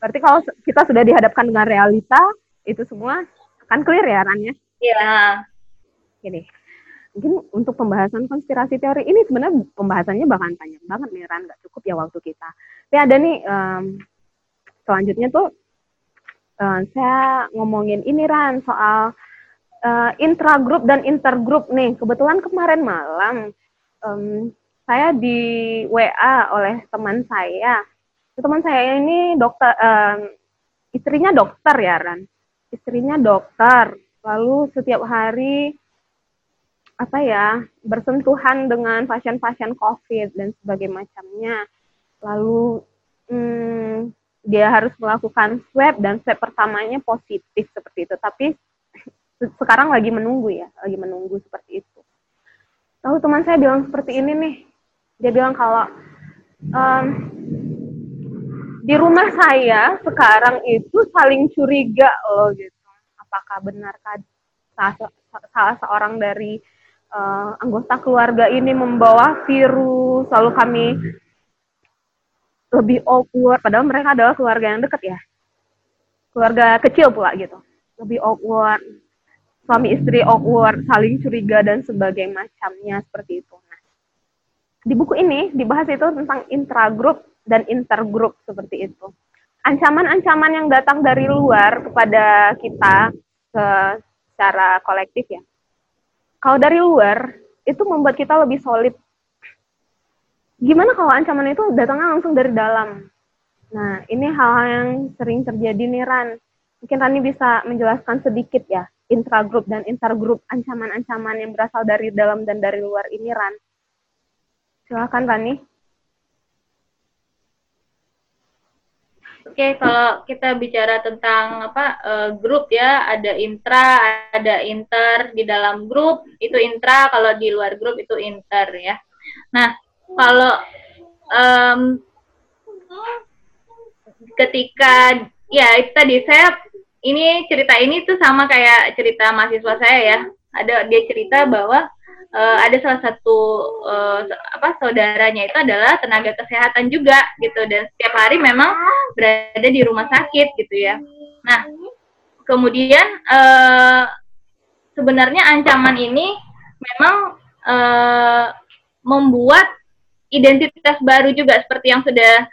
[SPEAKER 1] Berarti kalau kita sudah dihadapkan dengan realita, itu semua akan clear ya, Ran ya?
[SPEAKER 2] Iya.
[SPEAKER 1] Gini, mungkin untuk pembahasan konspirasi teori ini sebenarnya pembahasannya bakalan panjang banget nih Ran, nggak cukup ya waktu kita. Tapi ada nih um, selanjutnya tuh uh, saya ngomongin ini Ran soal uh, intragroup dan intergroup nih. Kebetulan kemarin malam um, saya di WA oleh teman saya. Teman saya ini dokter, um, istrinya dokter ya Ran. Istrinya dokter. Lalu setiap hari apa ya bersentuhan dengan pasien-pasien COVID dan sebagainya macamnya. Lalu hmm, dia harus melakukan swab dan swab pertamanya positif seperti itu. Tapi sekarang lagi menunggu ya, lagi menunggu seperti itu. Tahu teman saya bilang seperti ini nih, dia bilang kalau um, di rumah saya sekarang itu saling curiga loh gitu. Apakah benarkah salah, salah seorang dari uh, anggota keluarga ini membawa virus, lalu kami lebih awkward, padahal mereka adalah keluarga yang dekat ya, keluarga kecil pula gitu, lebih awkward, suami istri awkward, saling curiga dan sebagainya macamnya seperti itu. Nah, di buku ini dibahas itu tentang intragroup dan intergroup seperti itu. Ancaman-ancaman yang datang dari luar kepada kita ke secara kolektif ya. Kalau dari luar itu membuat kita lebih solid gimana kalau ancaman itu datangnya langsung dari dalam? Nah, ini hal-hal yang sering terjadi nih Ran. Mungkin Rani bisa menjelaskan sedikit ya, intragroup dan intergroup ancaman-ancaman yang berasal dari dalam dan dari luar ini Ran. Silakan Rani.
[SPEAKER 2] Oke, kalau kita bicara tentang apa uh, grup ya, ada intra, ada inter di dalam grup itu intra, kalau di luar grup itu inter ya. Nah, kalau um, ketika ya itu tadi saya ini cerita ini tuh sama kayak cerita mahasiswa saya ya. Ada dia cerita bahwa uh, ada salah satu uh, apa saudaranya itu adalah tenaga kesehatan juga gitu. Dan setiap hari memang berada di rumah sakit gitu ya. Nah kemudian uh, sebenarnya ancaman ini memang uh, membuat identitas baru juga seperti yang sudah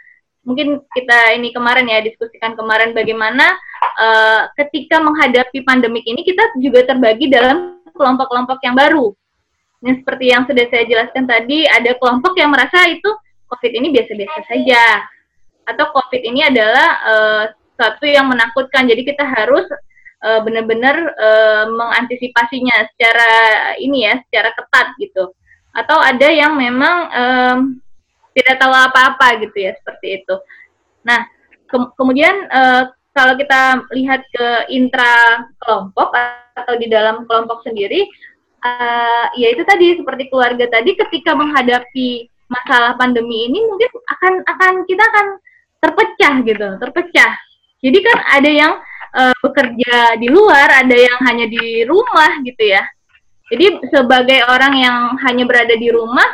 [SPEAKER 2] mungkin kita ini kemarin ya diskusikan kemarin bagaimana uh, ketika menghadapi pandemik ini kita juga terbagi dalam kelompok-kelompok yang baru. Ini seperti yang sudah saya jelaskan tadi, ada kelompok yang merasa itu COVID ini biasa-biasa saja, atau COVID ini adalah uh, sesuatu yang menakutkan. Jadi kita harus uh, benar-benar uh, mengantisipasinya secara ini ya, secara ketat gitu atau ada yang memang um, tidak tahu apa-apa gitu ya seperti itu. Nah ke kemudian uh, kalau kita lihat ke intra kelompok atau di dalam kelompok sendiri, uh, ya itu tadi seperti keluarga tadi ketika menghadapi masalah pandemi ini mungkin akan akan kita akan terpecah gitu, terpecah. Jadi kan ada yang uh, bekerja di luar, ada yang hanya di rumah gitu ya. Jadi sebagai orang yang hanya berada di rumah,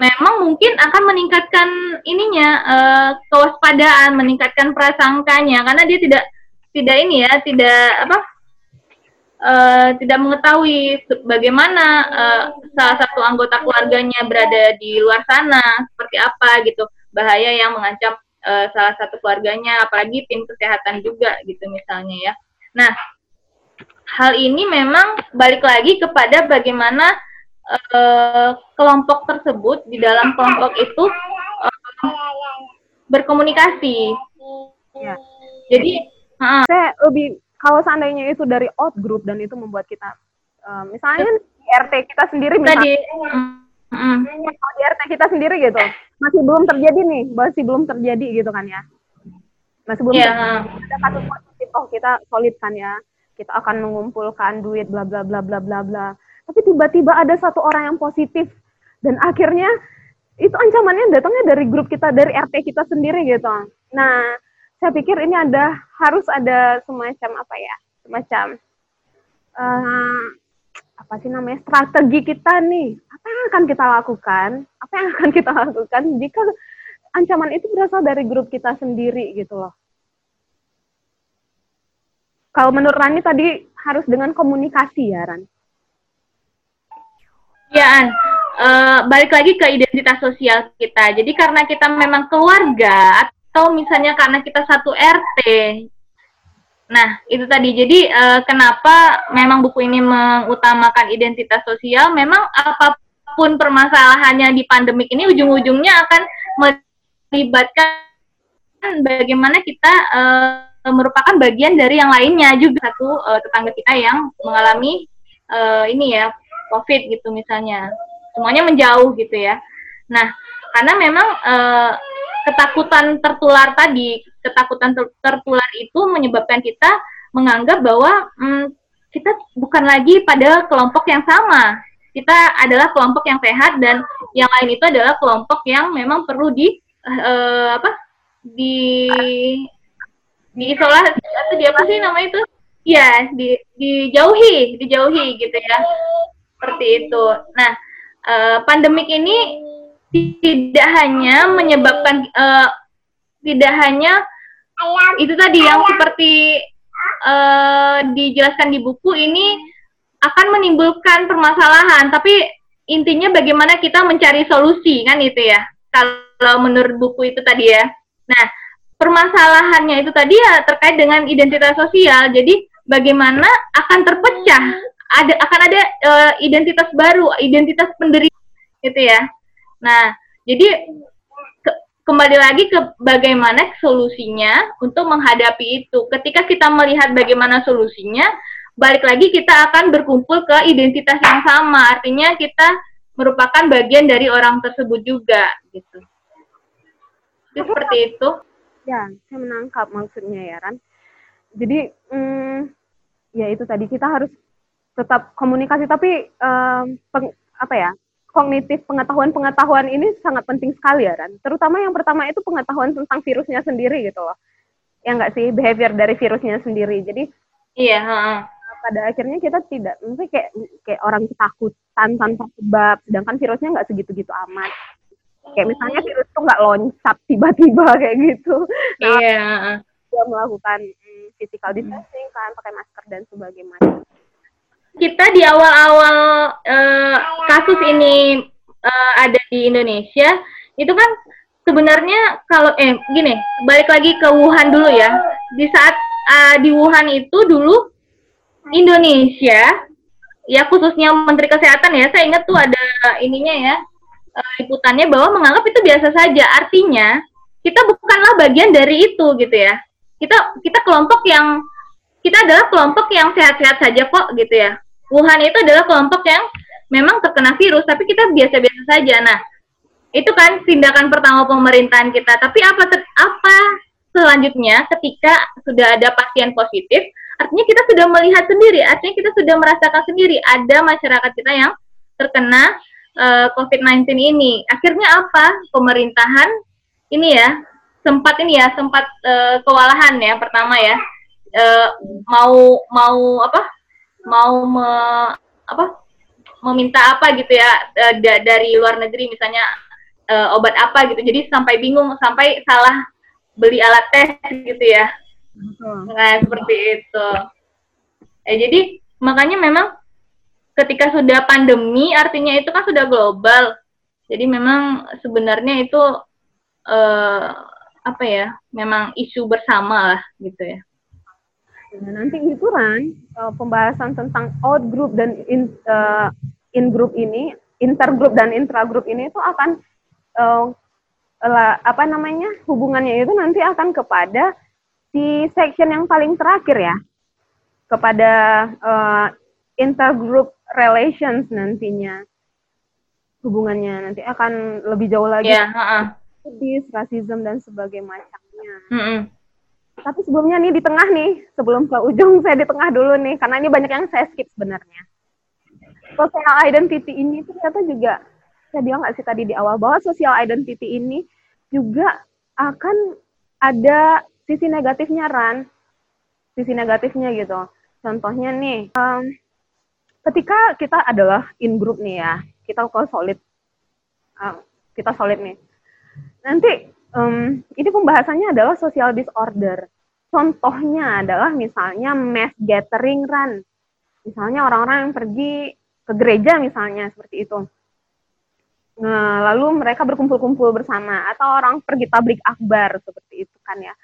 [SPEAKER 2] memang mungkin akan meningkatkan ininya uh, kewaspadaan, meningkatkan prasangkanya karena dia tidak tidak ini ya, tidak apa uh, tidak mengetahui bagaimana uh, salah satu anggota keluarganya berada di luar sana seperti apa gitu bahaya yang mengancam uh, salah satu keluarganya apalagi tim kesehatan juga gitu misalnya ya. Nah hal ini memang balik lagi kepada bagaimana uh, kelompok tersebut di dalam kelompok itu uh, berkomunikasi.
[SPEAKER 1] Ya.
[SPEAKER 2] Jadi,
[SPEAKER 1] uh, saya lebih kalau seandainya itu dari out group dan itu membuat kita, uh, misalnya di RT kita sendiri, misalnya, tadi, mm, di RT kita sendiri gitu, masih belum terjadi nih, masih belum terjadi gitu kan ya, masih belum yeah. ada kasus positif, oh kita solid kan ya, kita akan mengumpulkan duit bla bla bla bla bla bla. Tapi tiba-tiba ada satu orang yang positif dan akhirnya itu ancamannya datangnya dari grup kita dari RT kita sendiri gitu. Nah, saya pikir ini ada harus ada semacam apa ya? Semacam uh, apa sih namanya? strategi kita nih. Apa yang akan kita lakukan? Apa yang akan kita lakukan jika ancaman itu berasal dari grup kita sendiri gitu loh. Kalau menurut Rani tadi harus dengan komunikasi ya, Ran?
[SPEAKER 2] Ya, An. Uh, balik lagi ke identitas sosial kita. Jadi karena kita memang keluarga atau misalnya karena kita satu RT. Nah, itu tadi. Jadi uh, kenapa memang buku ini mengutamakan identitas sosial? Memang apa pun permasalahannya di pandemik ini ujung-ujungnya akan melibatkan bagaimana kita uh, merupakan bagian dari yang lainnya juga satu uh, tetangga kita yang mengalami uh, ini ya COVID gitu misalnya semuanya menjauh gitu ya. Nah karena memang uh, ketakutan tertular tadi ketakutan ter tertular itu menyebabkan kita menganggap bahwa hmm, kita bukan lagi pada kelompok yang sama. Kita adalah kelompok yang sehat dan yang lain itu adalah kelompok yang memang perlu di uh, apa di di isolasi atau di apa sih namanya itu? Iya, di dijauhi, dijauhi gitu ya. Seperti itu. Nah, uh, pandemik ini tidak hanya menyebabkan uh, tidak hanya itu tadi yang seperti uh, dijelaskan di buku ini akan menimbulkan permasalahan, tapi intinya bagaimana kita mencari solusi kan itu ya. Kalau menurut buku itu tadi ya. Nah, permasalahannya itu tadi ya terkait dengan identitas sosial. Jadi bagaimana akan terpecah ada akan ada uh, identitas baru, identitas penderita gitu ya. Nah, jadi ke, kembali lagi ke bagaimana solusinya untuk menghadapi itu. Ketika kita melihat bagaimana solusinya, balik lagi kita akan berkumpul ke identitas yang sama. Artinya kita merupakan bagian dari orang tersebut juga gitu. Jadi seperti itu.
[SPEAKER 1] Ya, saya menangkap maksudnya ya, Ran. Jadi, hmm, ya itu tadi kita harus tetap komunikasi, tapi um, peng, apa ya, kognitif pengetahuan-pengetahuan ini sangat penting sekali ya Ran. Terutama yang pertama itu pengetahuan tentang virusnya sendiri gitu loh. Ya enggak sih behavior dari virusnya sendiri. Jadi
[SPEAKER 2] iya,
[SPEAKER 1] pada akhirnya kita tidak mungkin kayak kayak orang ketakutan tanpa sebab sedangkan virusnya nggak segitu-gitu amat. Kayak misalnya virus tuh nggak loncat tiba-tiba <laughs> kayak gitu.
[SPEAKER 2] Nah, iya.
[SPEAKER 1] Dia melakukan mm, physical distancing kan pakai masker dan sebagainya
[SPEAKER 2] kita di awal-awal uh, kasus ini uh, ada di Indonesia, itu kan sebenarnya kalau eh gini, balik lagi ke Wuhan dulu ya. Di saat uh, di Wuhan itu dulu Indonesia ya khususnya Menteri Kesehatan ya, saya ingat tuh ada ininya ya uh, liputannya bahwa menganggap itu biasa saja. Artinya kita bukanlah bagian dari itu gitu ya. Kita kita kelompok yang kita adalah kelompok yang sehat-sehat saja kok gitu ya. Wuhan itu adalah kelompok yang memang terkena virus, tapi kita biasa-biasa saja. Nah, itu kan tindakan pertama pemerintahan kita. Tapi apa apa selanjutnya ketika sudah ada pasien positif, artinya kita sudah melihat sendiri, artinya kita sudah merasakan sendiri ada masyarakat kita yang terkena uh, eh, COVID-19 ini. Akhirnya apa? Pemerintahan ini ya sempat ini ya sempat uh, kewalahan ya pertama ya uh, mau mau apa? Mau me, apa? Meminta apa gitu ya uh, da dari luar negeri misalnya uh, obat apa gitu. Jadi sampai bingung sampai salah beli alat tes gitu ya. Nah seperti itu. Eh jadi makanya memang ketika sudah pandemi artinya itu kan sudah global. Jadi memang sebenarnya itu uh, apa ya memang isu bersama lah gitu ya
[SPEAKER 1] Nah, nanti itu kan uh, pembahasan tentang out group dan in uh, in group ini, intergroup dan intragroup ini itu akan uh, la, apa namanya hubungannya itu nanti akan kepada si section yang paling terakhir ya, kepada uh, intergroup relations nantinya hubungannya nanti akan lebih jauh lagi.
[SPEAKER 2] Yeah, uh
[SPEAKER 1] -uh. rasisme dan sebagainya macamnya.
[SPEAKER 2] Mm -mm.
[SPEAKER 1] Tapi sebelumnya nih di tengah nih, sebelum ke ujung saya di tengah dulu nih, karena ini banyak yang saya skip sebenarnya. Social identity ini ternyata juga, saya bilang nggak sih tadi di awal, bahwa social identity ini juga akan ada sisi negatifnya, Ran. Sisi negatifnya gitu. Contohnya nih, um, ketika kita adalah in group nih ya, kita kok solid, uh, kita solid nih. Nanti um, ini pembahasannya adalah social disorder. Contohnya adalah misalnya mass gathering run. Misalnya orang-orang yang pergi ke gereja misalnya seperti itu. Nah, lalu mereka berkumpul-kumpul bersama atau orang pergi tablik akbar seperti itu kan ya.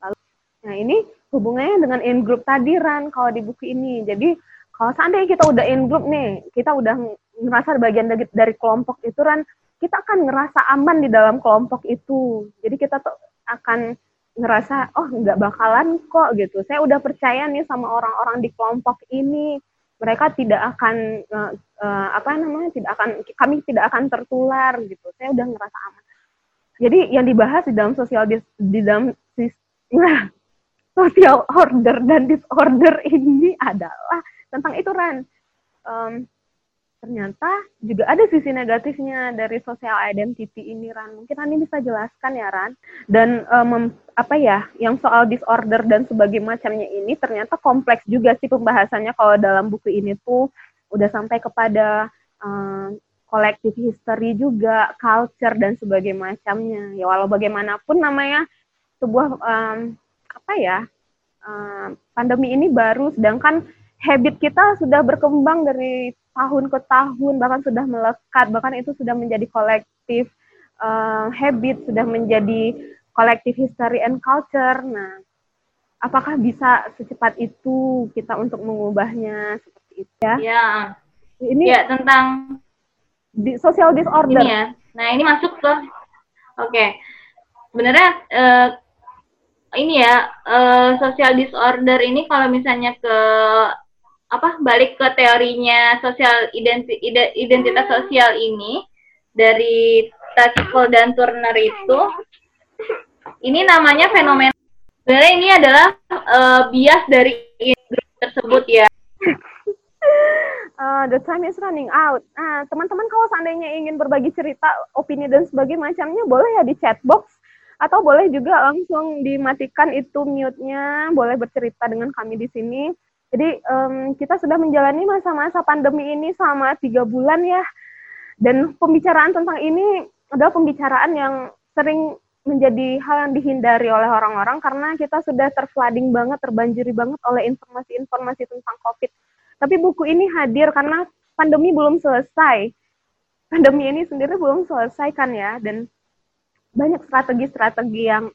[SPEAKER 1] Lalu, nah ini hubungannya dengan in group tadi Ran kalau di buku ini. Jadi kalau seandainya kita udah in group nih, kita udah ngerasa bagian dari, dari kelompok itu Ran, kita akan ngerasa aman di dalam kelompok itu. Jadi kita tuh akan ngerasa oh nggak bakalan kok gitu. Saya udah percaya nih sama orang-orang di kelompok ini. Mereka tidak akan uh, uh, apa namanya tidak akan kami tidak akan tertular gitu. Saya udah ngerasa aman. Jadi yang dibahas di dalam sosial di, di dalam social order dan disorder ini adalah tentang itu Ran. Um, ternyata juga ada sisi negatifnya dari social identity ini Ran. Mungkin Rani bisa jelaskan ya Ran. Dan um, apa ya, yang soal disorder dan sebagainya macamnya ini ternyata kompleks juga sih pembahasannya kalau dalam buku ini tuh udah sampai kepada um, kolektif history juga, culture dan sebagainya macamnya. Ya walau bagaimanapun namanya sebuah um, apa ya um, pandemi ini baru, sedangkan habit kita sudah berkembang dari tahun ke tahun bahkan sudah melekat bahkan itu sudah menjadi kolektif uh, habit sudah menjadi kolektif history and culture. Nah apakah bisa secepat itu kita untuk mengubahnya seperti itu? Ya.
[SPEAKER 2] Ya. Ini ya tentang
[SPEAKER 1] di social disorder.
[SPEAKER 2] Ini ya. Nah ini masuk ke oke. Okay. sebenarnya uh, ini ya uh, social disorder ini kalau misalnya ke apa balik ke teorinya sosial identi, identitas sosial ini dari Tatchell dan Turner itu ini namanya fenomena sebenarnya ini adalah uh, bias dari grup tersebut ya
[SPEAKER 1] uh, the time is running out. Nah, teman-teman kalau seandainya ingin berbagi cerita, opini dan sebagainya macamnya, boleh ya di chat box atau boleh juga langsung dimatikan itu mute-nya, boleh bercerita dengan kami di sini. Jadi um, kita sudah menjalani masa-masa pandemi ini selama tiga bulan ya, dan pembicaraan tentang ini adalah pembicaraan yang sering menjadi hal yang dihindari oleh orang-orang karena kita sudah terflooding banget, terbanjiri banget oleh informasi-informasi tentang COVID. Tapi buku ini hadir karena pandemi belum selesai. Pandemi ini sendiri belum selesai kan ya, dan banyak strategi-strategi yang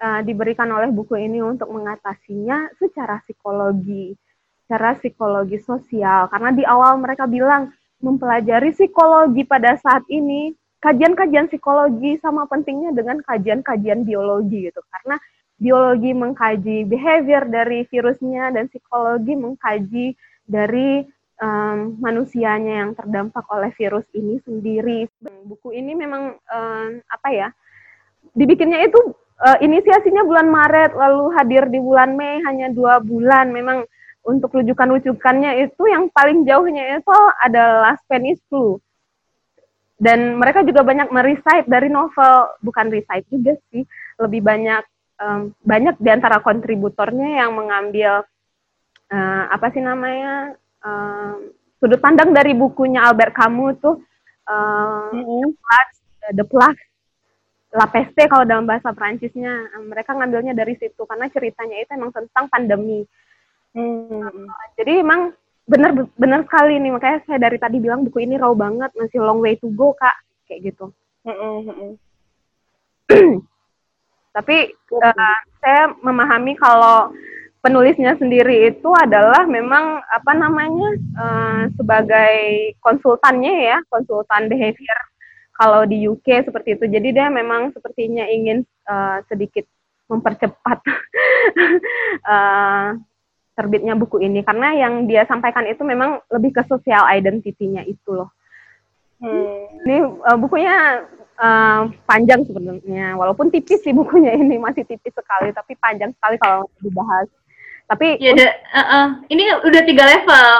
[SPEAKER 1] uh, diberikan oleh buku ini untuk mengatasinya secara psikologi secara psikologi sosial. Karena di awal mereka bilang mempelajari psikologi pada saat ini kajian-kajian psikologi sama pentingnya dengan kajian-kajian biologi gitu. Karena biologi mengkaji behavior dari virusnya dan psikologi mengkaji dari um, manusianya yang terdampak oleh virus ini sendiri. Buku ini memang um, apa ya dibikinnya itu uh, inisiasinya bulan Maret lalu hadir di bulan Mei hanya dua bulan. Memang untuk rujukan-rujukannya itu yang paling jauhnya itu adalah Spanish flu. Dan mereka juga banyak merecite dari novel, bukan recite juga sih, lebih banyak um, banyak di antara kontributornya yang mengambil uh, apa sih namanya um, sudut pandang dari bukunya Albert Camus tuh uh, mm -hmm. The Plague, La Peste kalau dalam bahasa Prancisnya mereka ngambilnya dari situ karena ceritanya itu emang tentang pandemi Hmm. Jadi emang benar benar sekali nih makanya saya dari tadi bilang buku ini raw banget masih long way to go kak kayak gitu. Hmm. <clears throat> Tapi uh, saya memahami kalau penulisnya sendiri itu adalah memang apa namanya uh, sebagai konsultannya ya konsultan behavior kalau di UK seperti itu. Jadi dia memang sepertinya ingin uh, sedikit mempercepat uh, <laughs> terbitnya buku ini karena yang dia sampaikan itu memang lebih ke sosial identity-nya itu loh. Hmm. Ini uh, bukunya uh, panjang sebenarnya, walaupun tipis sih bukunya ini <laughs> masih tipis sekali, tapi panjang sekali kalau dibahas. Tapi
[SPEAKER 2] ya, uh, uh, ini udah tiga level,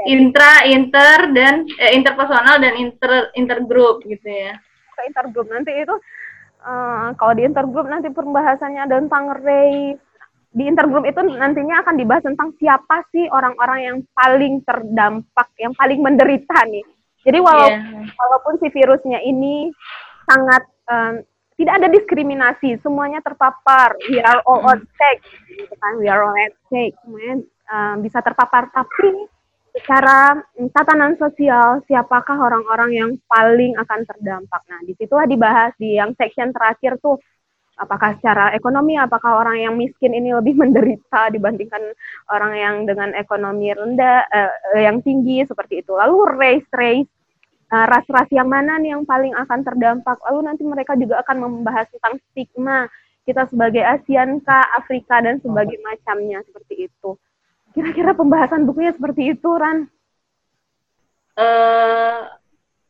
[SPEAKER 2] ya. intra, inter dan eh, interpersonal dan inter intergroup gitu ya.
[SPEAKER 1] Ke intergroup nanti itu uh, kalau di intergroup nanti pembahasannya ada tentang race, di intergroup itu nantinya akan dibahas tentang siapa sih orang-orang yang paling terdampak, yang paling menderita nih. Jadi walaupun, yeah. walaupun si virusnya ini sangat um, tidak ada diskriminasi, semuanya terpapar. We are all at stake, gitu kan? We are all at stake, semuanya um, bisa terpapar. Tapi secara tatanan sosial, siapakah orang-orang yang paling akan terdampak? Nah, di situ dibahas di yang section terakhir tuh apakah secara ekonomi apakah orang yang miskin ini lebih <laughs> menderita dibandingkan orang yang dengan ekonomi rendah uh, yang tinggi seperti itu. Lalu race race. Uh, ras-ras yang mana nih yang paling akan terdampak? Lalu nanti mereka juga akan membahas tentang stigma kita sebagai ASEAN kah Afrika dan sebagai macamnya seperti itu. Kira-kira pembahasan bukunya seperti itu Ran.
[SPEAKER 2] Uh,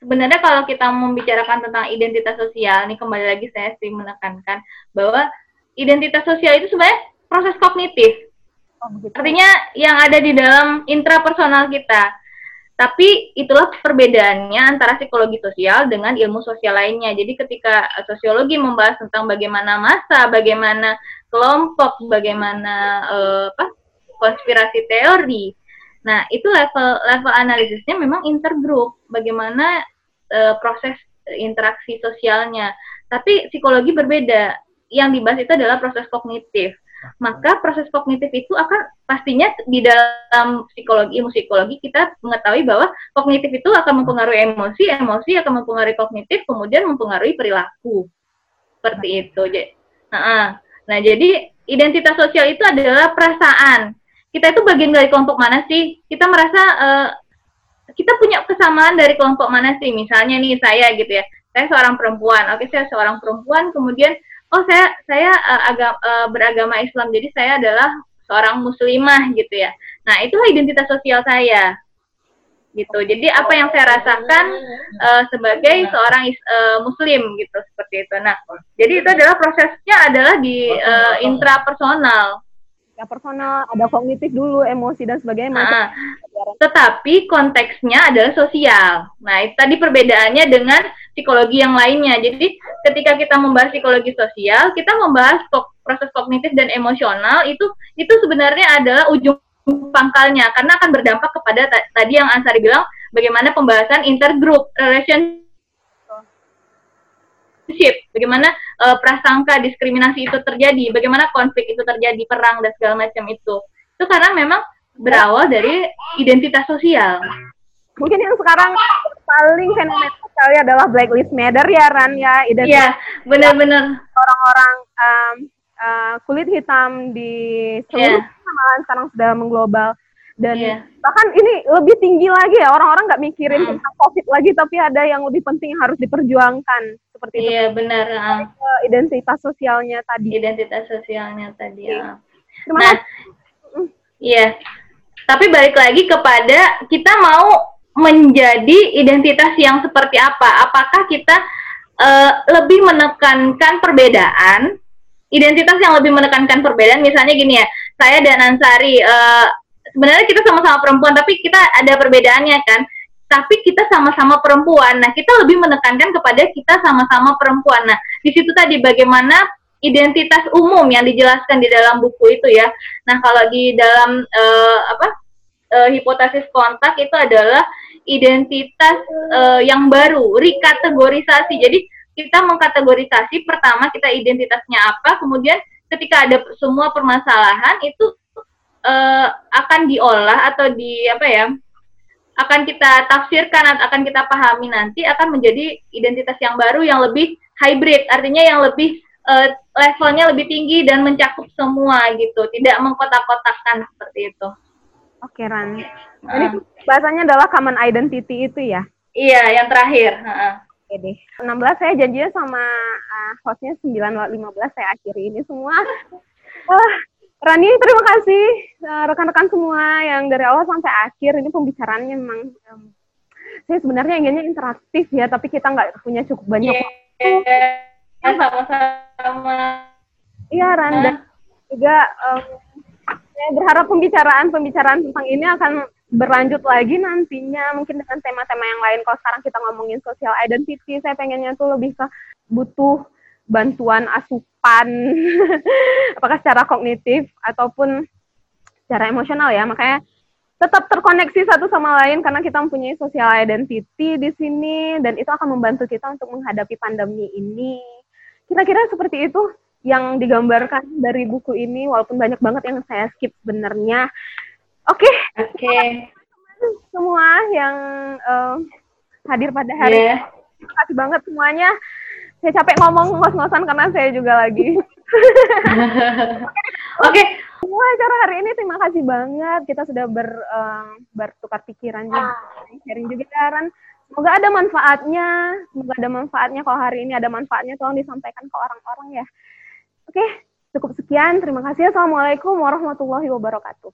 [SPEAKER 2] sebenarnya kalau kita membicarakan tentang identitas sosial, ini kembali lagi saya sering menekankan bahwa identitas sosial itu sebenarnya proses kognitif. Oh, Artinya yang ada di dalam intrapersonal kita. Tapi itulah perbedaannya antara psikologi sosial dengan ilmu sosial lainnya. Jadi ketika sosiologi membahas tentang bagaimana masa, bagaimana kelompok, bagaimana uh, apa konspirasi teori. Nah, itu level level analisisnya memang intergroup, bagaimana uh, proses interaksi sosialnya. Tapi psikologi berbeda. Yang dibahas itu adalah proses kognitif maka proses kognitif itu akan pastinya di dalam psikologi ilmu psikologi kita mengetahui bahwa kognitif itu akan mempengaruhi emosi, emosi akan mempengaruhi kognitif, kemudian mempengaruhi perilaku. Seperti itu. Nah, nah, jadi identitas sosial itu adalah perasaan. Kita itu bagian dari kelompok mana sih? Kita merasa uh, kita punya kesamaan dari kelompok mana sih? Misalnya nih saya gitu ya. Saya seorang perempuan. Oke, saya seorang perempuan, kemudian oh saya saya uh, agam, uh, beragama Islam jadi saya adalah seorang muslimah gitu ya nah itu identitas sosial saya gitu jadi apa yang saya rasakan uh, sebagai seorang uh, muslim gitu seperti itu nah jadi itu adalah prosesnya adalah di uh, intrapersonal
[SPEAKER 1] personal, ada kognitif dulu, emosi dan sebagainya. Nah,
[SPEAKER 2] tetapi konteksnya adalah sosial. Nah, itu tadi perbedaannya dengan psikologi yang lainnya. Jadi ketika kita membahas psikologi sosial, kita membahas proses kognitif dan emosional itu itu sebenarnya adalah ujung pangkalnya karena akan berdampak kepada tadi yang Ansari bilang bagaimana pembahasan intergroup relationship, bagaimana uh, prasangka diskriminasi itu terjadi, bagaimana konflik itu terjadi, perang dan segala macam itu. Itu karena memang berawal dari identitas sosial
[SPEAKER 1] mungkin yang sekarang paling fenomenal sekali adalah Black Lives Matter ya Ran ya
[SPEAKER 2] identitas yeah, benar-benar
[SPEAKER 1] orang-orang um, uh, kulit hitam di seluruh yeah. sekarang sudah mengglobal dan yeah. bahkan ini lebih tinggi lagi ya orang-orang nggak mikirin hmm. tentang covid lagi tapi ada yang lebih penting yang harus diperjuangkan seperti
[SPEAKER 2] itu
[SPEAKER 1] iya
[SPEAKER 2] yeah, benar
[SPEAKER 1] uh. identitas sosialnya tadi
[SPEAKER 2] identitas sosialnya tadi ya. nah iya yeah. tapi balik lagi kepada kita mau menjadi identitas yang seperti apa? Apakah kita uh, lebih menekankan perbedaan? Identitas yang lebih menekankan perbedaan, misalnya gini ya, saya dan Ansari, uh, sebenarnya kita sama-sama perempuan, tapi kita ada perbedaannya kan? Tapi kita sama-sama perempuan. Nah, kita lebih menekankan kepada kita sama-sama perempuan. Nah, di situ tadi bagaimana identitas umum yang dijelaskan di dalam buku itu ya. Nah, kalau di dalam uh, apa uh, hipotesis kontak itu adalah identitas uh, yang baru, rekategorisasi. Jadi kita mengkategorisasi pertama kita identitasnya apa, kemudian ketika ada semua permasalahan itu uh, akan diolah atau di apa ya? akan kita tafsirkan atau akan kita pahami nanti akan menjadi identitas yang baru yang lebih hybrid, artinya yang lebih uh, levelnya lebih tinggi dan mencakup semua gitu, tidak mengkotak-kotakkan seperti itu.
[SPEAKER 1] Oke Ran. Nah. Ini bahasanya adalah common identity itu ya?
[SPEAKER 2] Iya, yang terakhir.
[SPEAKER 1] Oke deh. 16 saya janjinya sama uh, hostnya 9.15 saya akhiri ini semua. Wah, <laughs> Rani terima kasih uh, rekan-rekan semua yang dari awal sampai akhir ini pembicaraannya memang um, saya sebenarnya inginnya interaktif ya, tapi kita nggak punya cukup banyak yeah. waktu.
[SPEAKER 2] Sama-sama.
[SPEAKER 1] Iya, Ran. Dan juga um, saya berharap pembicaraan-pembicaraan tentang ini akan berlanjut lagi nantinya mungkin dengan tema-tema yang lain. Kalau sekarang kita ngomongin social identity, saya pengennya tuh lebih ke butuh bantuan asupan, <laughs> apakah secara kognitif ataupun secara emosional ya. Makanya tetap terkoneksi satu sama lain karena kita mempunyai social identity di sini dan itu akan membantu kita untuk menghadapi pandemi ini. Kira-kira seperti itu yang digambarkan dari buku ini walaupun banyak banget yang saya skip sebenarnya. Oke. Okay.
[SPEAKER 2] Oke. Okay.
[SPEAKER 1] Semua yang uh, hadir pada hari yeah. ini. Terima kasih banget semuanya. Saya capek ngomong ngos-ngosan karena saya juga lagi. <laughs>
[SPEAKER 2] Oke. okay.
[SPEAKER 1] Semua acara hari ini terima kasih banget. Kita sudah ber uh, bertukar pikiran juga, sharing juga Karen. Semoga ada manfaatnya. Semoga ada manfaatnya. Kalau hari ini ada manfaatnya, tolong disampaikan ke orang-orang ya. Oke, cukup sekian. Terima kasih. Assalamualaikum warahmatullahi wabarakatuh.